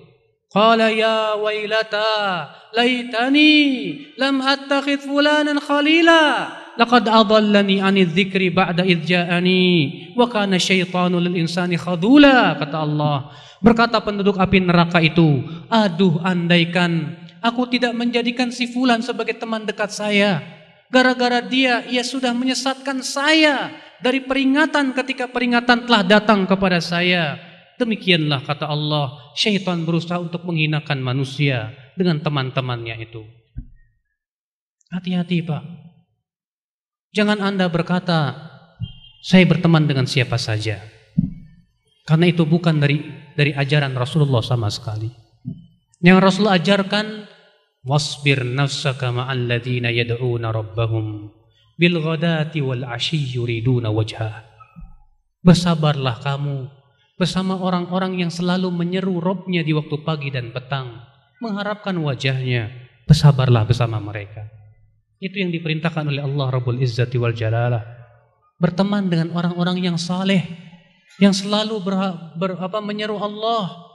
Qala ya wailata laitani lam attakhidh fulanan khalila anidh dzikri ba'da idh ja'ani wa kana syaitanu lil insani khadula kata Allah berkata penduduk api neraka itu aduh andaikan aku tidak menjadikan si fulan sebagai teman dekat saya gara-gara dia ia sudah menyesatkan saya dari peringatan ketika peringatan telah datang kepada saya Demikianlah kata Allah, syaitan berusaha untuk menghinakan manusia dengan teman-temannya itu. Hati-hati Pak. Jangan Anda berkata, saya berteman dengan siapa saja. Karena itu bukan dari dari ajaran Rasulullah sama sekali. Yang Rasulullah ajarkan, wasbir nafsaka ma'al yad'una rabbahum bil ghadati wal ashi yuriduna wajhah. Bersabarlah kamu bersama orang-orang yang selalu menyeru Robnya di waktu pagi dan petang, mengharapkan wajahnya, bersabarlah bersama mereka. Itu yang diperintahkan oleh Allah Rabbul Izzati wal Jalalah. Berteman dengan orang-orang yang saleh, yang selalu ber, ber, apa, menyeru Allah,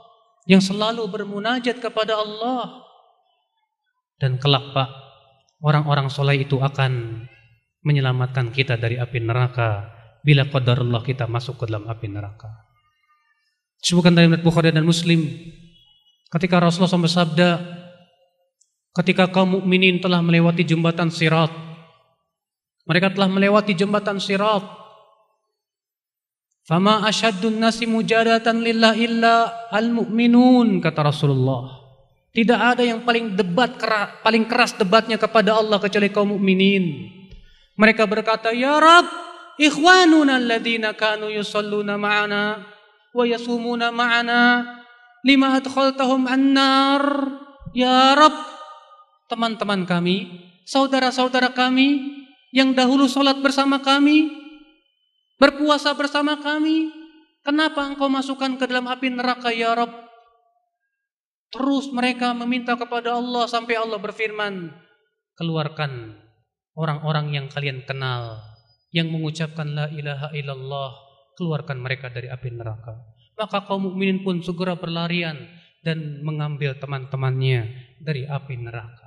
yang selalu bermunajat kepada Allah. Dan kelak Pak, orang-orang soleh itu akan menyelamatkan kita dari api neraka bila qadarullah kita masuk ke dalam api neraka. Disebutkan dalam Bukhari dan Muslim ketika Rasulullah SAW bersabda ketika kaum mukminin telah melewati jembatan Sirat Mereka telah melewati jembatan Sirat. Fama asyaddun nasi mujadatan lillah illa al-mu'minun kata Rasulullah. Tidak ada yang paling debat keras, paling keras debatnya kepada Allah kecuali kaum mukminin. Mereka berkata, "Ya Rabb, ikhwanuna alladhina kanu yusalluna ma'ana wa yasumuna ma'ana lima adkhaltahum annar." Ya Rabb, teman-teman kami, saudara-saudara kami yang dahulu sholat bersama kami, berpuasa bersama kami, kenapa engkau masukkan ke dalam api neraka ya Rabb? Terus mereka meminta kepada Allah sampai Allah berfirman, keluarkan orang-orang yang kalian kenal, yang mengucapkan la ilaha illallah, keluarkan mereka dari api neraka. Maka kaum mukminin pun segera berlarian dan mengambil teman-temannya dari api neraka.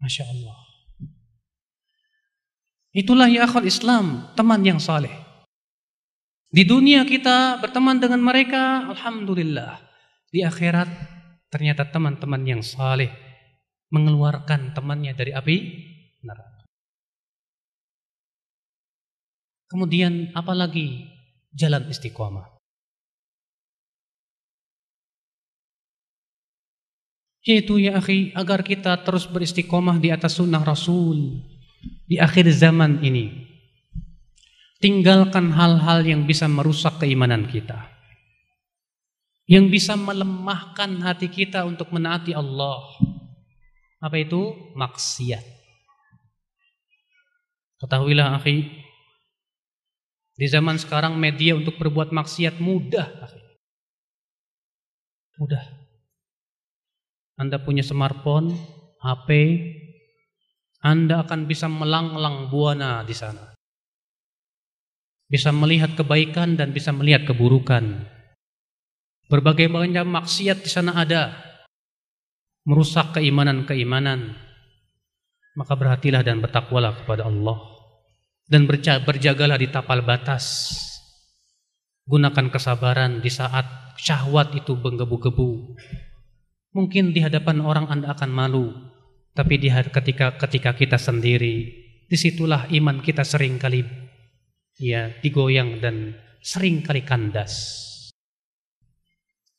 Masya Allah. Itulah ya akhwat Islam, teman yang saleh. Di dunia kita berteman dengan mereka, Alhamdulillah. Di akhirat, ternyata teman-teman yang saleh mengeluarkan temannya dari api neraka. Kemudian apalagi jalan istiqomah. Yaitu ya akhi, agar kita terus beristiqomah di atas sunnah Rasul di akhir zaman ini. Tinggalkan hal-hal yang bisa merusak keimanan kita. Yang bisa melemahkan hati kita untuk menaati Allah. Apa itu? Maksiat. Ketahuilah akhi, di zaman sekarang media untuk berbuat maksiat mudah. Akhi. Mudah. Anda punya smartphone, HP, Anda akan bisa melanglang buana di sana bisa melihat kebaikan dan bisa melihat keburukan. Berbagai macam maksiat di sana ada, merusak keimanan-keimanan. Maka berhatilah dan bertakwalah kepada Allah dan berjagalah di tapal batas. Gunakan kesabaran di saat syahwat itu menggebu-gebu. Mungkin di hadapan orang Anda akan malu, tapi di ketika ketika kita sendiri, di situlah iman kita sering kali ya digoyang dan sering kali kandas.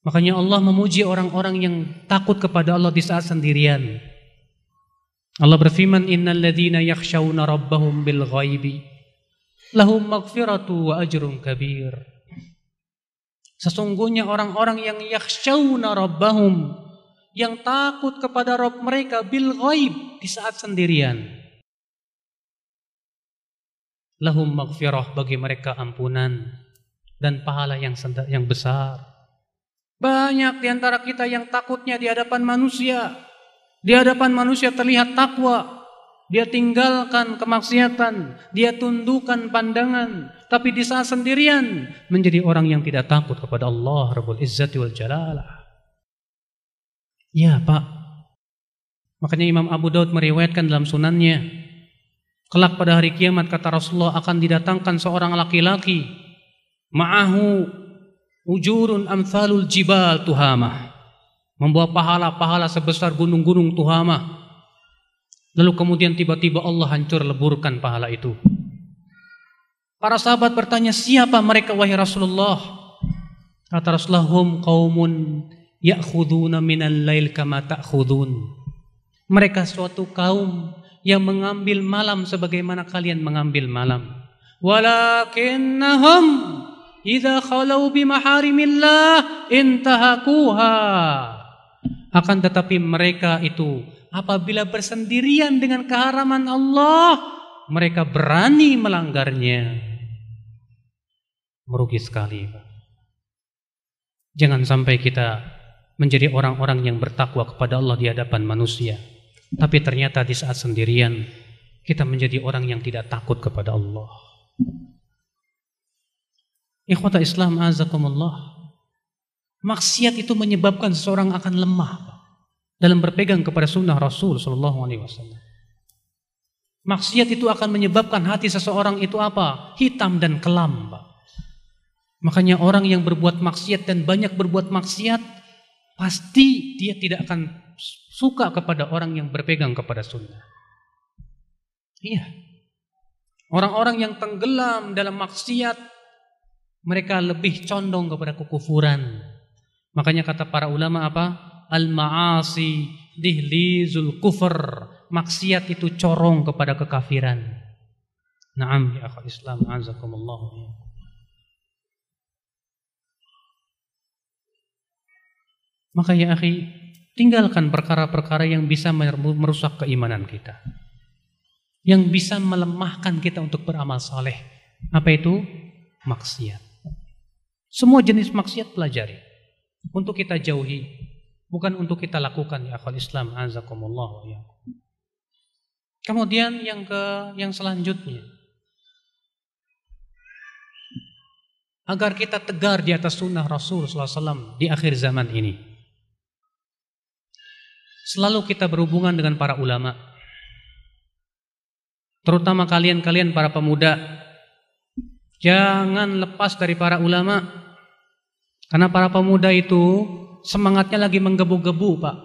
Makanya Allah memuji orang-orang yang takut kepada Allah di saat sendirian. Allah berfirman innal ladzina yakhshawna rabbahum bil ghaibi lahum maghfiratu wa ajrun kabir. Sesungguhnya orang-orang yang yakhshawna rabbahum yang takut kepada Rabb mereka bil ghaib di saat sendirian lahum maghfirah bagi mereka ampunan dan pahala yang yang besar. Banyak di antara kita yang takutnya di hadapan manusia. Di hadapan manusia terlihat takwa. Dia tinggalkan kemaksiatan, dia tundukkan pandangan, tapi di saat sendirian menjadi orang yang tidak takut kepada Allah Rabbul Izzati wal Jalalah. Ya, Pak. Makanya Imam Abu Daud meriwayatkan dalam sunannya Kelak pada hari kiamat kata Rasulullah akan didatangkan seorang laki-laki. Ma'ahu ujurun amthalul jibal tuhamah membawa pahala-pahala sebesar gunung-gunung tuhamah lalu kemudian tiba-tiba Allah hancur leburkan pahala itu. Para sahabat bertanya siapa mereka wahai Rasulullah? Kata Rasulullah hum qaumun ya'khuduna minal lail kama ta'khudun mereka suatu kaum yang mengambil malam sebagaimana kalian mengambil malam. Walakinnahum idza khalau bimaharimillah intahakuha. Akan tetapi mereka itu apabila bersendirian dengan keharaman Allah, mereka berani melanggarnya. Merugi sekali. Jangan sampai kita menjadi orang-orang yang bertakwa kepada Allah di hadapan manusia. Tapi ternyata di saat sendirian kita menjadi orang yang tidak takut kepada Allah. Ikhwata Islam azakumullah. Maksiat itu menyebabkan seseorang akan lemah dalam berpegang kepada sunnah Rasul Shallallahu Alaihi Wasallam. Maksiat itu akan menyebabkan hati seseorang itu apa? Hitam dan kelam. Makanya orang yang berbuat maksiat dan banyak berbuat maksiat pasti dia tidak akan suka kepada orang yang berpegang kepada sunnah. Iya. Orang-orang yang tenggelam dalam maksiat mereka lebih condong kepada kekufuran. Makanya kata para ulama apa? Al-ma'asi dihlizul kufur. Maksiat itu corong kepada kekafiran. Naam ya akhal Islam azakumullah. Maka ya akhi, tinggalkan perkara-perkara yang bisa merusak keimanan kita. Yang bisa melemahkan kita untuk beramal saleh. Apa itu? Maksiat. Semua jenis maksiat pelajari. Untuk kita jauhi. Bukan untuk kita lakukan ya akhwal Islam azakumullah ya. Kemudian yang ke yang selanjutnya. Agar kita tegar di atas sunnah Rasul SAW di akhir zaman ini. Selalu kita berhubungan dengan para ulama. Terutama kalian-kalian para pemuda. Jangan lepas dari para ulama. Karena para pemuda itu semangatnya lagi menggebu-gebu, Pak.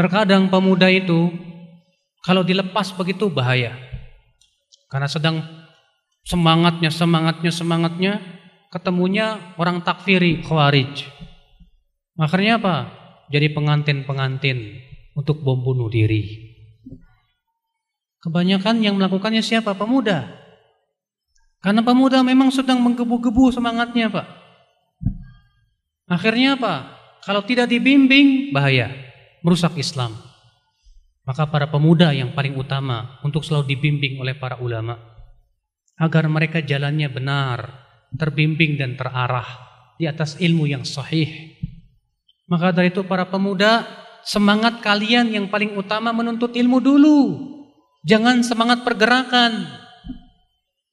Terkadang pemuda itu kalau dilepas begitu bahaya. Karena sedang semangatnya, semangatnya, semangatnya ketemunya orang takfiri, khawarij. Akhirnya apa? Jadi pengantin-pengantin untuk bom bunuh diri. Kebanyakan yang melakukannya siapa? Pemuda. Karena pemuda memang sedang menggebu-gebu semangatnya, Pak. Akhirnya apa? Kalau tidak dibimbing, bahaya. Merusak Islam. Maka para pemuda yang paling utama untuk selalu dibimbing oleh para ulama. Agar mereka jalannya benar, terbimbing dan terarah di atas ilmu yang sahih maka dari itu para pemuda, semangat kalian yang paling utama menuntut ilmu dulu. Jangan semangat pergerakan.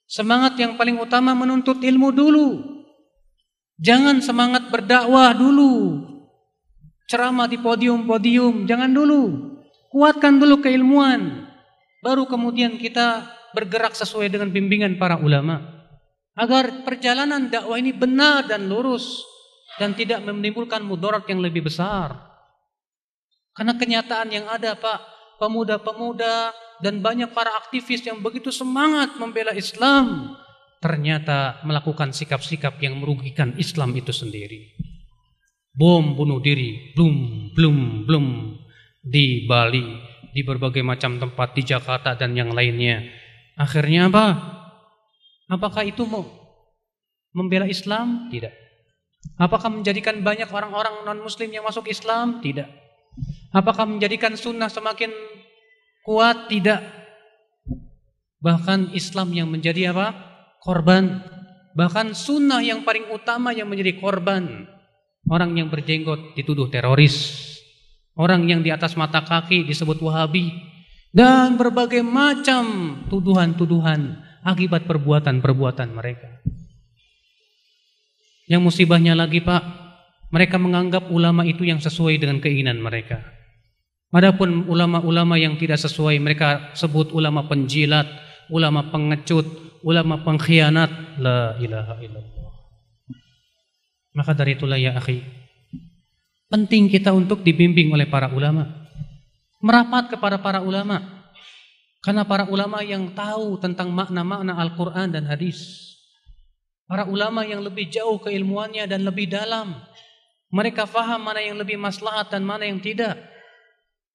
Semangat yang paling utama menuntut ilmu dulu. Jangan semangat berdakwah dulu. Ceramah di podium-podium, jangan dulu. Kuatkan dulu keilmuan. Baru kemudian kita bergerak sesuai dengan bimbingan para ulama. Agar perjalanan dakwah ini benar dan lurus dan tidak menimbulkan mudarat yang lebih besar. Karena kenyataan yang ada Pak, pemuda-pemuda dan banyak para aktivis yang begitu semangat membela Islam ternyata melakukan sikap-sikap yang merugikan Islam itu sendiri. Bom bunuh diri, belum, belum, belum di Bali, di berbagai macam tempat di Jakarta dan yang lainnya. Akhirnya apa? Apakah itu mau membela Islam? Tidak. Apakah menjadikan banyak orang-orang non-muslim yang masuk Islam? Tidak. Apakah menjadikan sunnah semakin kuat? Tidak. Bahkan Islam yang menjadi apa? Korban. Bahkan sunnah yang paling utama yang menjadi korban. Orang yang berjenggot dituduh teroris. Orang yang di atas mata kaki disebut wahabi. Dan berbagai macam tuduhan-tuduhan akibat perbuatan-perbuatan mereka. Yang musibahnya lagi Pak, mereka menganggap ulama itu yang sesuai dengan keinginan mereka. Adapun ulama-ulama yang tidak sesuai mereka sebut ulama penjilat, ulama pengecut, ulama pengkhianat. La ilaha illallah. Maka dari itulah ya akhi, penting kita untuk dibimbing oleh para ulama. Merapat kepada para ulama. Karena para ulama yang tahu tentang makna-makna Al-Quran dan hadis. Para ulama yang lebih jauh keilmuannya dan lebih dalam. Mereka faham mana yang lebih maslahat dan mana yang tidak.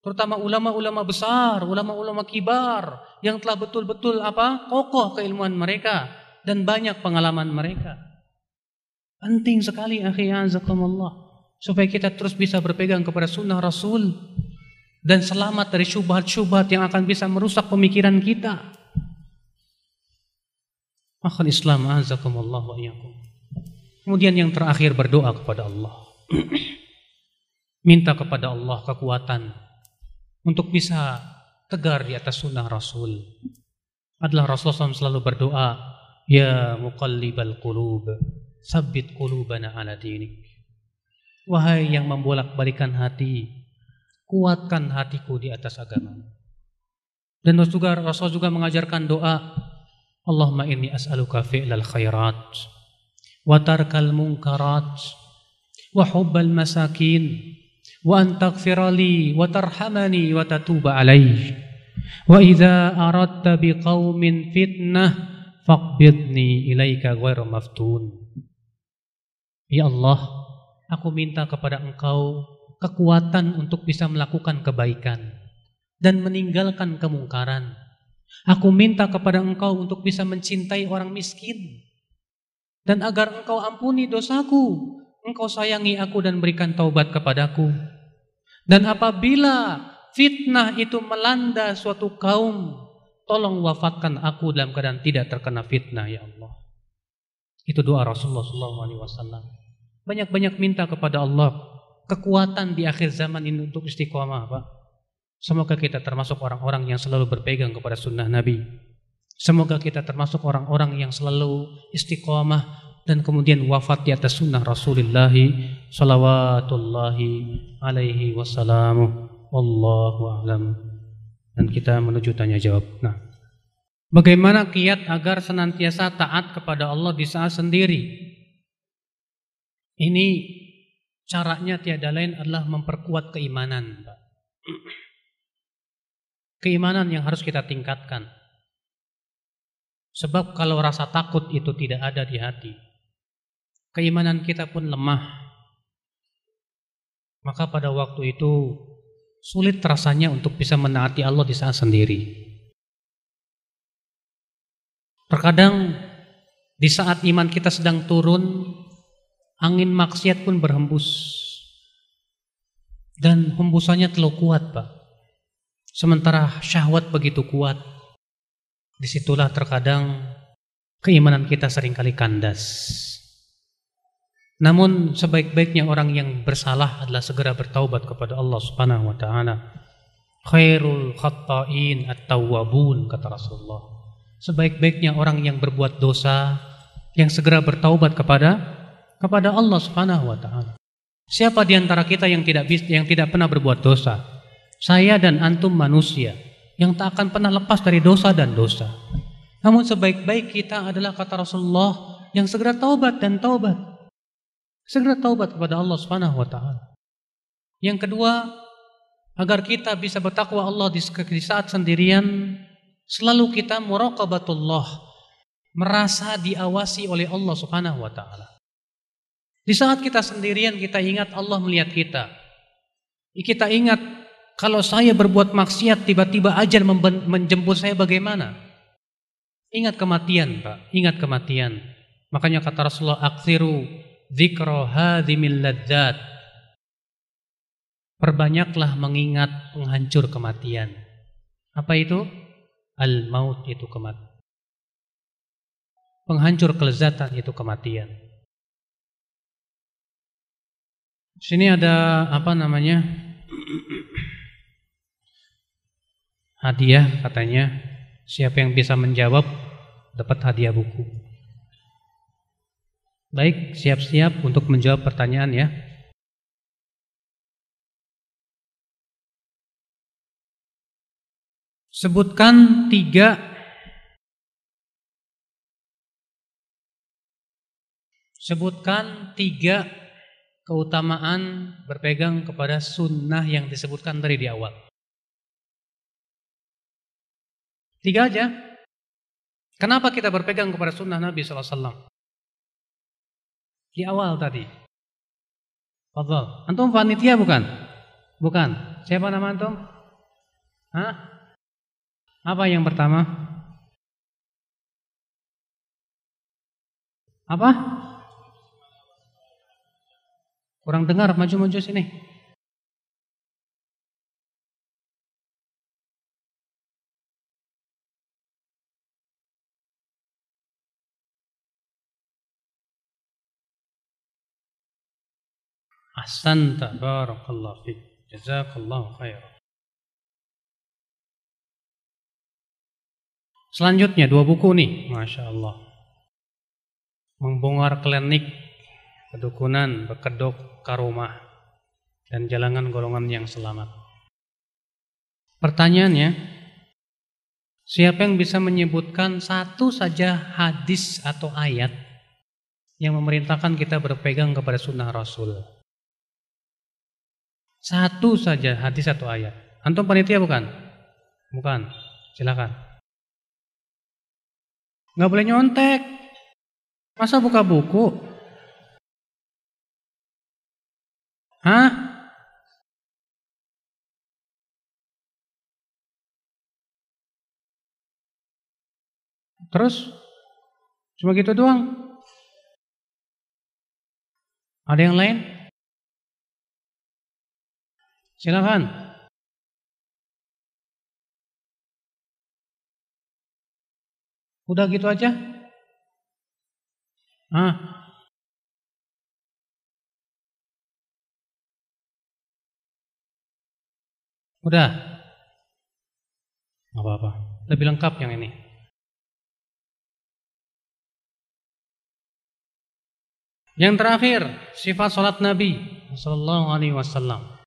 Terutama ulama-ulama besar, ulama-ulama kibar yang telah betul-betul apa? kokoh keilmuan mereka dan banyak pengalaman mereka. Penting sekali akhi azakumullah supaya kita terus bisa berpegang kepada sunnah Rasul dan selamat dari syubhat-syubhat yang akan bisa merusak pemikiran kita. Akhal Islam azakumullah wa iyakum. Kemudian yang terakhir berdoa kepada Allah. Minta kepada Allah kekuatan untuk bisa tegar di atas sunnah Rasul. Adalah Rasulullah SAW selalu berdoa, Ya muqallibal qulub, sabit qulubana ala dinik. Wahai yang membolak-balikan hati, kuatkan hatiku di atas agama. Dan Rasul juga mengajarkan doa Allahumma inni as'aluka fi'lal khairat wa tarkal munkarat wa hubbal masakin wa an taghfira li wa tarhamani wa tatuba alayhi Wa idza aradta biqaumin fitnah faqbidni ilaika ghairu maftun. Ya Allah, aku minta kepada Engkau kekuatan untuk bisa melakukan kebaikan dan meninggalkan kemungkaran. Aku minta kepada Engkau untuk bisa mencintai orang miskin dan agar Engkau ampuni dosaku. Engkau sayangi aku dan berikan taubat kepadaku. Dan apabila fitnah itu melanda suatu kaum, tolong wafatkan aku dalam keadaan tidak terkena fitnah ya Allah. Itu doa Rasulullah SAW. Banyak-banyak minta kepada Allah kekuatan di akhir zaman ini untuk istiqomah, Pak. Semoga kita termasuk orang-orang yang selalu berpegang kepada sunnah Nabi. Semoga kita termasuk orang-orang yang selalu istiqomah dan kemudian wafat di atas sunnah Rasulullah salawatullahi alaihi wasallamu. Wallahu a'lam. Dan kita menuju tanya jawab. Nah, bagaimana kiat agar senantiasa taat kepada Allah di saat sendiri? Ini caranya tiada lain adalah memperkuat keimanan. Keimanan yang harus kita tingkatkan. Sebab kalau rasa takut itu tidak ada di hati, keimanan kita pun lemah. Maka pada waktu itu sulit rasanya untuk bisa menaati Allah di saat sendiri. Terkadang di saat iman kita sedang turun, angin maksiat pun berhembus. Dan hembusannya terlalu kuat, Pak. Sementara syahwat begitu kuat. Di situlah terkadang keimanan kita sering kali kandas. Namun sebaik-baiknya orang yang bersalah adalah segera bertaubat kepada Allah Subhanahu wa taala. Khairul khatta'in at-tawwabun kata Rasulullah. Sebaik-baiknya orang yang berbuat dosa yang segera bertaubat kepada kepada Allah Subhanahu wa taala. Siapa di antara kita yang tidak yang tidak pernah berbuat dosa? Saya dan antum manusia yang tak akan pernah lepas dari dosa dan dosa. Namun sebaik-baik kita adalah kata Rasulullah yang segera taubat dan taubat. Segera taubat kepada Allah Subhanahu wa taala. Yang kedua, agar kita bisa bertakwa Allah di saat sendirian, selalu kita muraqabatullah, merasa diawasi oleh Allah Subhanahu wa taala. Di saat kita sendirian kita ingat Allah melihat kita. Kita ingat kalau saya berbuat maksiat tiba-tiba ajar menjemput saya bagaimana? Ingat kematian, Pak. Ingat kematian. Makanya kata Rasulullah, "Aksiru dzikra hadzimil ladzat." Perbanyaklah mengingat penghancur kematian. Apa itu? Al-maut itu kematian. Penghancur kelezatan itu kematian. Sini ada apa namanya? Hadiah katanya. Siapa yang bisa menjawab dapat hadiah buku. Baik, siap-siap untuk menjawab pertanyaan ya. Sebutkan tiga Sebutkan tiga keutamaan berpegang kepada sunnah yang disebutkan dari di awal. Tiga aja. Kenapa kita berpegang kepada sunnah Nabi SAW? Di awal tadi. Fadol. Antum panitia bukan? Bukan. Siapa nama antum? Hah? Apa yang pertama? Apa? Kurang dengar, maju-maju sini. Ahsanta barakallahu fik. Jazakallahu khair. Selanjutnya dua buku nih, Masya Allah. Membongkar klinik Kedukunan, bekedok, karomah, dan jalangan golongan yang selamat. Pertanyaannya, siapa yang bisa menyebutkan satu saja hadis atau ayat yang memerintahkan kita berpegang kepada sunnah Rasul? Satu saja hadis atau ayat. Antum panitia bukan? Bukan. Silakan. Nggak boleh nyontek. Masa buka buku? Hah? Terus? Cuma gitu doang? Ada yang lain? Silakan. Udah gitu aja? Ah. Udah. apa-apa. Lebih lengkap yang ini. Yang terakhir, sifat salat Nabi sallallahu alaihi wasallam.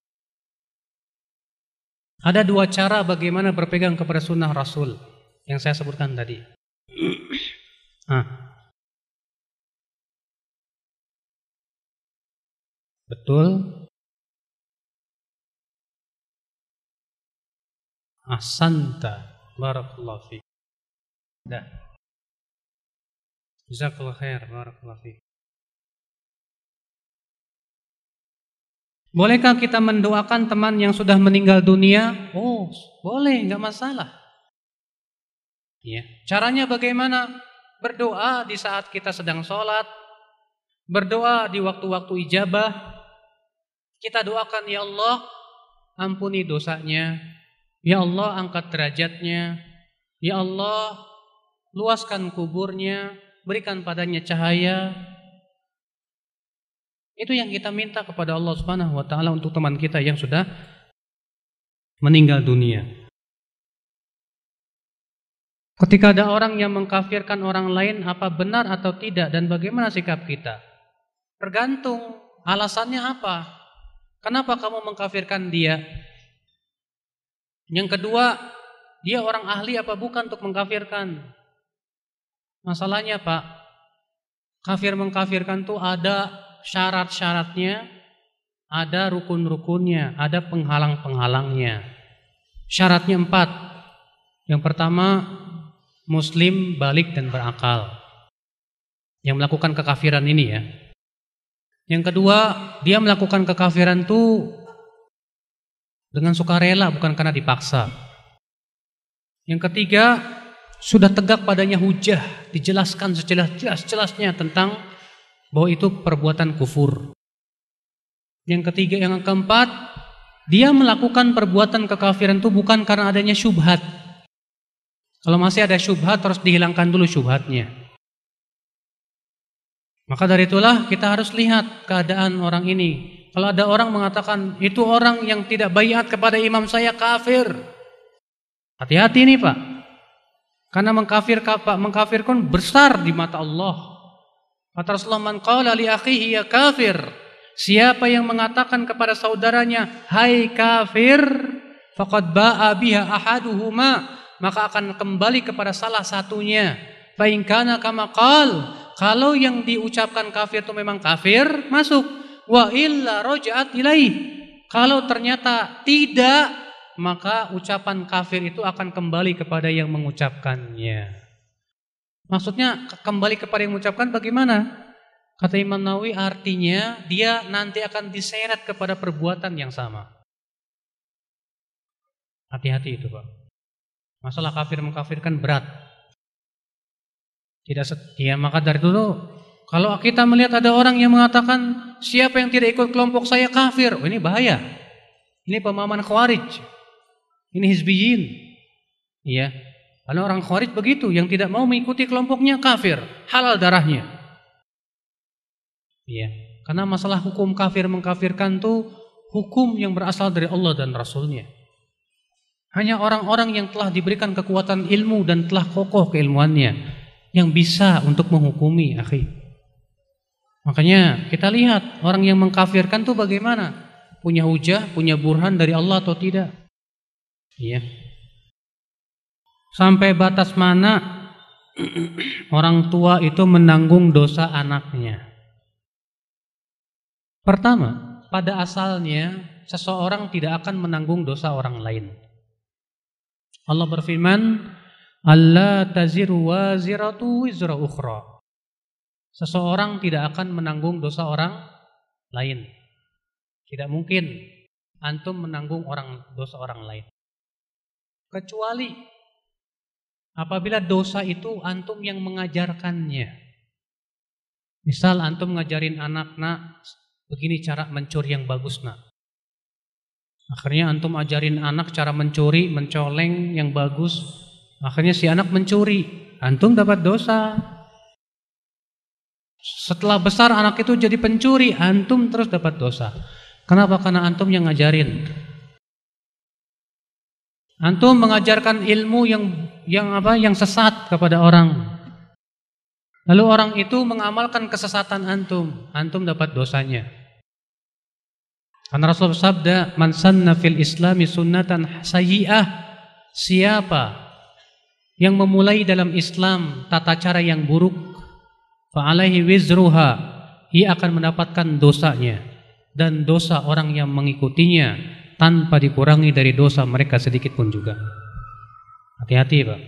Ada dua cara bagaimana berpegang kepada sunnah Rasul yang saya sebutkan tadi. ah. Betul. Asanta. Barakallahu fiik. Dah. Jazakallahu khair. Barakallahu fiik. Bolehkah kita mendoakan teman yang sudah meninggal dunia? Oh, boleh, nggak masalah. Ya. Caranya bagaimana? Berdoa di saat kita sedang sholat, berdoa di waktu-waktu ijabah. Kita doakan, Ya Allah, ampuni dosanya. Ya Allah, angkat derajatnya. Ya Allah, luaskan kuburnya, berikan padanya cahaya, itu yang kita minta kepada Allah Subhanahu wa taala untuk teman kita yang sudah meninggal dunia. Ketika ada orang yang mengkafirkan orang lain, apa benar atau tidak dan bagaimana sikap kita? Tergantung alasannya apa. Kenapa kamu mengkafirkan dia? Yang kedua, dia orang ahli apa bukan untuk mengkafirkan? Masalahnya Pak, kafir mengkafirkan tuh ada syarat-syaratnya, ada rukun-rukunnya, ada penghalang-penghalangnya. Syaratnya empat. Yang pertama, muslim balik dan berakal. Yang melakukan kekafiran ini ya. Yang kedua, dia melakukan kekafiran itu dengan sukarela bukan karena dipaksa. Yang ketiga, sudah tegak padanya hujah, dijelaskan sejelas-jelasnya tentang bahwa itu perbuatan kufur. Yang ketiga, yang keempat, dia melakukan perbuatan kekafiran itu bukan karena adanya syubhat. Kalau masih ada syubhat, harus dihilangkan dulu syubhatnya. Maka dari itulah kita harus lihat keadaan orang ini. Kalau ada orang mengatakan itu orang yang tidak bayat kepada imam saya kafir. Hati-hati nih Pak. Karena mengkafir Pak mengkafirkan besar di mata Allah. Kata Rasulullah man qala li akhihi ya kafir. Siapa yang mengatakan kepada saudaranya, "Hai kafir," faqad ba'a biha ahaduhuma, maka akan kembali kepada salah satunya. Fa in kana kama qal, kalau yang diucapkan kafir itu memang kafir, masuk. Wa illa raja'at ilaih. Kalau ternyata tidak, maka ucapan kafir itu akan kembali kepada yang mengucapkannya. Maksudnya kembali kepada yang mengucapkan bagaimana? Kata Imam Nawawi artinya dia nanti akan diseret kepada perbuatan yang sama. Hati-hati itu Pak. Masalah kafir mengkafirkan berat. Tidak setia maka dari dulu kalau kita melihat ada orang yang mengatakan siapa yang tidak ikut kelompok saya kafir, oh, ini bahaya. Ini pemahaman khawarij. Ini hizbiyin. Iya. Karena orang Khawarij begitu, yang tidak mau mengikuti kelompoknya kafir, halal darahnya. Iya, karena masalah hukum kafir mengkafirkan itu hukum yang berasal dari Allah dan Rasulnya. Hanya orang-orang yang telah diberikan kekuatan ilmu dan telah kokoh keilmuannya yang bisa untuk menghukumi, akhi. Makanya kita lihat orang yang mengkafirkan itu bagaimana? Punya hujah, punya burhan dari Allah atau tidak? Iya. Sampai batas mana orang tua itu menanggung dosa anaknya? Pertama, pada asalnya seseorang tidak akan menanggung dosa orang lain. Allah berfirman, "Allah taziru waziratu wizra ukhra." Seseorang tidak akan menanggung dosa orang lain. Tidak mungkin antum menanggung orang dosa orang lain. Kecuali apabila dosa itu antum yang mengajarkannya. Misal antum ngajarin anak, nak, begini cara mencuri yang bagus, nak. Akhirnya antum ajarin anak cara mencuri, mencoleng yang bagus. Akhirnya si anak mencuri, antum dapat dosa. Setelah besar anak itu jadi pencuri, antum terus dapat dosa. Kenapa? Karena antum yang ngajarin. Antum mengajarkan ilmu yang yang apa? Yang sesat kepada orang. Lalu orang itu mengamalkan kesesatan antum, antum dapat dosanya. Karena Rasul sabda, "Man sanna fil Islami sunnatan sayyi'ah." Siapa yang memulai dalam Islam tata cara yang buruk, fa'alaihi wizruha ia akan mendapatkan dosanya dan dosa orang yang mengikutinya tanpa dikurangi dari dosa mereka sedikit pun juga. Hati-hati, Pak.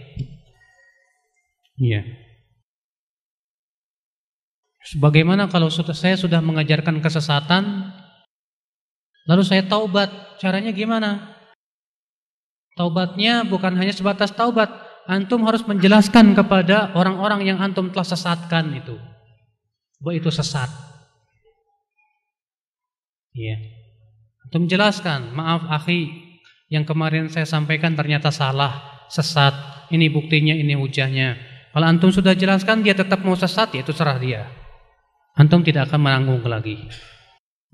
Iya. Sebagaimana kalau saya sudah mengajarkan kesesatan, lalu saya taubat, caranya gimana? Taubatnya bukan hanya sebatas taubat, antum harus menjelaskan kepada orang-orang yang antum telah sesatkan itu. Bahwa itu sesat. Iya. Antum jelaskan, maaf akhi, yang kemarin saya sampaikan ternyata salah, sesat. Ini buktinya, ini hujahnya. Kalau antum sudah jelaskan dia tetap mau sesat, ya itu serah dia. Antum tidak akan menanggung lagi.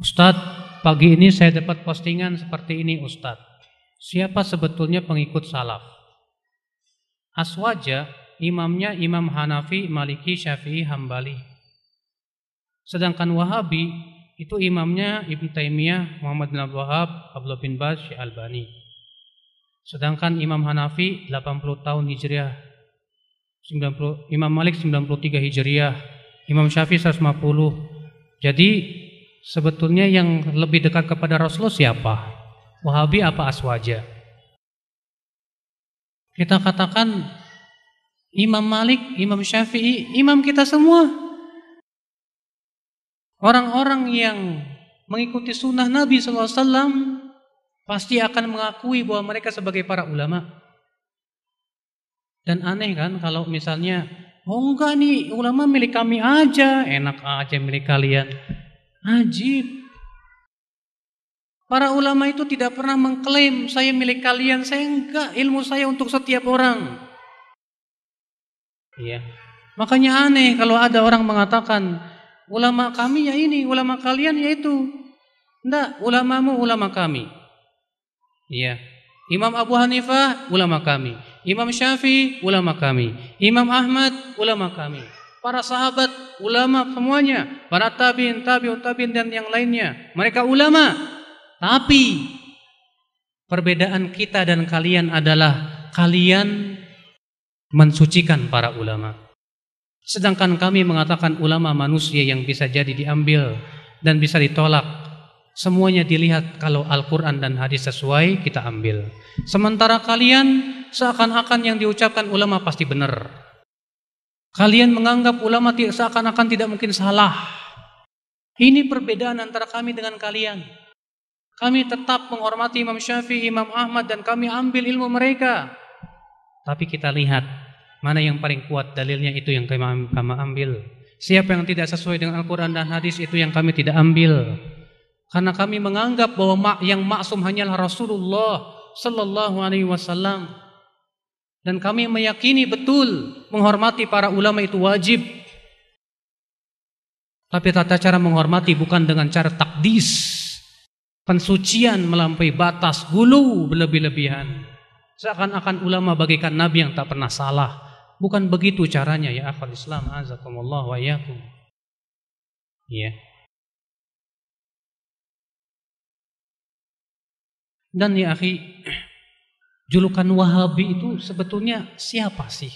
Ustadz, pagi ini saya dapat postingan seperti ini Ustadz. Siapa sebetulnya pengikut salaf? Aswaja imamnya Imam Hanafi, Maliki, Syafi'i, Hambali. Sedangkan Wahabi itu imamnya Ibn Taimiyah, Muhammad bin Abdul Wahab, Abdullah bin Baz, Syekh Albani. Sedangkan Imam Hanafi 80 tahun Hijriah. 90, Imam Malik 93 Hijriah. Imam Syafi'i 150. Jadi sebetulnya yang lebih dekat kepada Rasulullah siapa? Wahabi apa Aswaja? Kita katakan Imam Malik, Imam Syafi'i, imam kita semua. Orang-orang yang mengikuti sunnah Nabi SAW pasti akan mengakui bahwa mereka sebagai para ulama. Dan aneh kan kalau misalnya, oh enggak nih ulama milik kami aja, enak aja milik kalian. Ajib. Para ulama itu tidak pernah mengklaim saya milik kalian, saya enggak, ilmu saya untuk setiap orang. Iya. Makanya aneh kalau ada orang mengatakan ulama kami ya ini, ulama kalian ya itu. Enggak, ulamamu ulama kami. Iya. Imam Abu Hanifah ulama kami, Imam Syafi'i ulama kami, Imam Ahmad ulama kami. Para sahabat ulama semuanya, para tabiin, tabiut tabiin dan yang lainnya, mereka ulama. Tapi perbedaan kita dan kalian adalah kalian mensucikan para ulama. Sedangkan kami mengatakan ulama manusia yang bisa jadi diambil dan bisa ditolak. Semuanya dilihat kalau Al-Quran dan hadis sesuai kita ambil. Sementara kalian seakan-akan yang diucapkan ulama pasti benar. Kalian menganggap ulama seakan-akan tidak mungkin salah. Ini perbedaan antara kami dengan kalian. Kami tetap menghormati Imam Syafi'i, Imam Ahmad dan kami ambil ilmu mereka. Tapi kita lihat mana yang paling kuat dalilnya itu yang kami, kami ambil. Siapa yang tidak sesuai dengan Al-Quran dan hadis itu yang kami tidak ambil. Karena kami menganggap bahwa yang maksum hanyalah Rasulullah Sallallahu Alaihi Wasallam. Dan kami meyakini betul menghormati para ulama itu wajib. Tapi tata cara menghormati bukan dengan cara takdis pensucian melampaui batas, gulu berlebih-lebihan. Seakan-akan ulama bagikan nabi yang tak pernah salah. Bukan begitu caranya ya akhwal Islam azakumullah wa iyyakum. Iya. Dan ya akhi, julukan Wahabi itu sebetulnya siapa sih?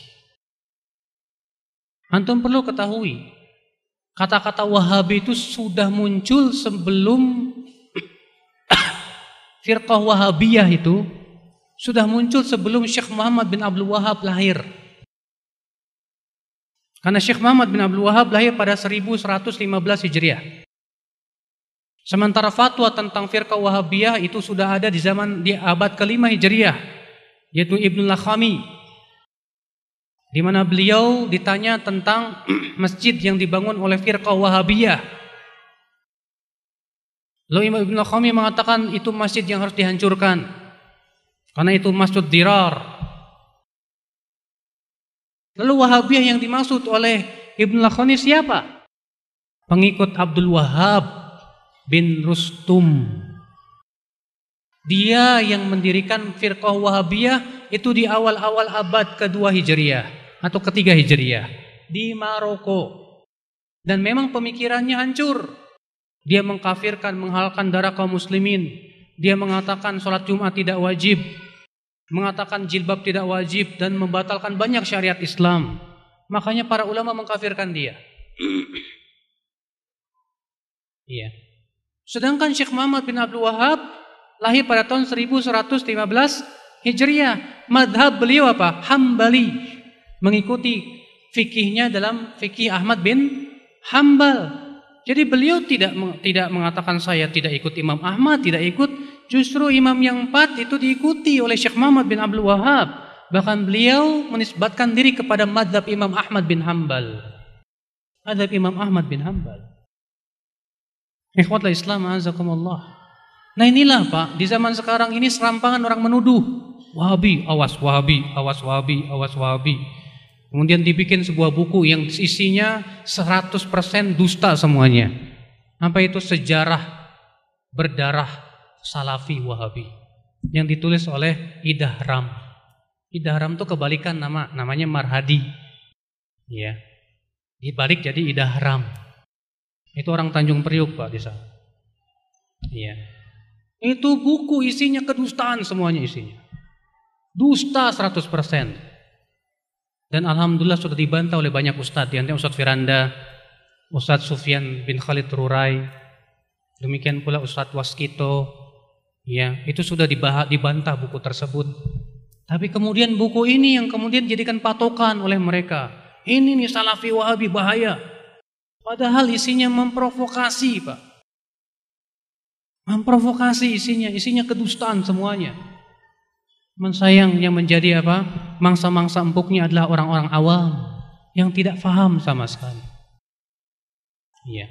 Antum perlu ketahui, kata-kata Wahabi itu sudah muncul sebelum firqah Wahabiyah itu sudah muncul sebelum Syekh Muhammad bin Abdul Wahab lahir. Karena Syekh Muhammad bin Abdul Wahab lahir pada 1115 Hijriah. Sementara fatwa tentang firqah Wahabiyah itu sudah ada di zaman di abad kelima Hijriah, yaitu Ibnu Lakhami. Di mana beliau ditanya tentang masjid yang dibangun oleh firqah Wahabiyah. Lalu Imam Ibnu Lakhami mengatakan itu masjid yang harus dihancurkan. Karena itu masjid dirar. Lalu Wahabiyah yang dimaksud oleh Ibnu Lakhami siapa? Pengikut Abdul Wahab bin Rustum. Dia yang mendirikan firqah Wahabiyah itu di awal-awal abad kedua Hijriah atau ketiga Hijriah di Maroko. Dan memang pemikirannya hancur. Dia mengkafirkan, menghalalkan darah kaum muslimin. Dia mengatakan sholat Jumat tidak wajib. Mengatakan jilbab tidak wajib dan membatalkan banyak syariat Islam. Makanya para ulama mengkafirkan dia. Iya. Sedangkan Syekh Muhammad bin Abdul Wahab lahir pada tahun 1115 Hijriah. Madhab beliau apa? Hambali. Mengikuti fikihnya dalam fikih Ahmad bin Hambal. Jadi beliau tidak tidak mengatakan saya tidak ikut Imam Ahmad, tidak ikut. Justru imam yang empat itu diikuti oleh Syekh Muhammad bin Abdul Wahab. Bahkan beliau menisbatkan diri kepada madhab Imam Ahmad bin Hambal. Madhab Imam Ahmad bin Hambal. Ikhwatlah Islam azakumullah. Nah inilah Pak, di zaman sekarang ini serampangan orang menuduh. Wahabi, awas Wahabi, awas Wahabi, awas Wahabi. Kemudian dibikin sebuah buku yang isinya 100% dusta semuanya. Apa itu sejarah berdarah Salafi Wahabi yang ditulis oleh Idah Ram. Idah Ram itu kebalikan nama, namanya Marhadi. Ya. Dibalik jadi Idah Ram. Itu orang Tanjung Priuk Pak di sana. Iya. Itu buku isinya kedustaan semuanya isinya. Dusta 100%. Dan alhamdulillah sudah dibantah oleh banyak ustadz. Di Ustadz Firanda, Ustadz Sufyan bin Khalid Rurai, demikian pula Ustadz Waskito. Ya, itu sudah dibahas, dibantah buku tersebut. Tapi kemudian buku ini yang kemudian dijadikan patokan oleh mereka. Ini nih salafi wahabi bahaya. Padahal isinya memprovokasi, Pak. Memprovokasi isinya, isinya kedustaan semuanya. Mensayang yang menjadi apa? Mangsa-mangsa empuknya adalah orang-orang awam yang tidak faham sama sekali. Iya.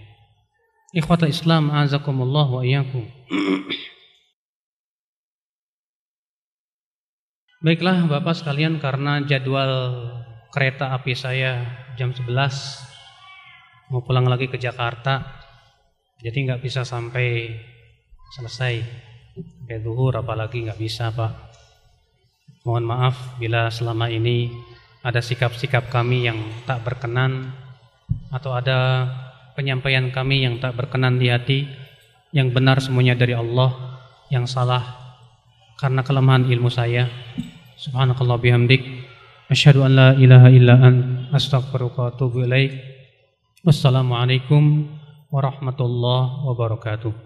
Ikhwatul Islam azakumullah wa iyyakum. Baiklah Bapak sekalian karena jadwal kereta api saya jam 11 mau pulang lagi ke Jakarta jadi nggak bisa sampai selesai sampai duhur apalagi nggak bisa Pak. Mohon maaf bila selama ini ada sikap-sikap kami yang tak berkenan atau ada penyampaian kami yang tak berkenan di hati yang benar semuanya dari Allah yang salah karena kelemahan ilmu saya. Subhanakallah bihamdik. Asyhadu an la ilaha illa an astaghfiruka wa atubu ilaik. Wassalamualaikum warahmatullahi wabarakatuh.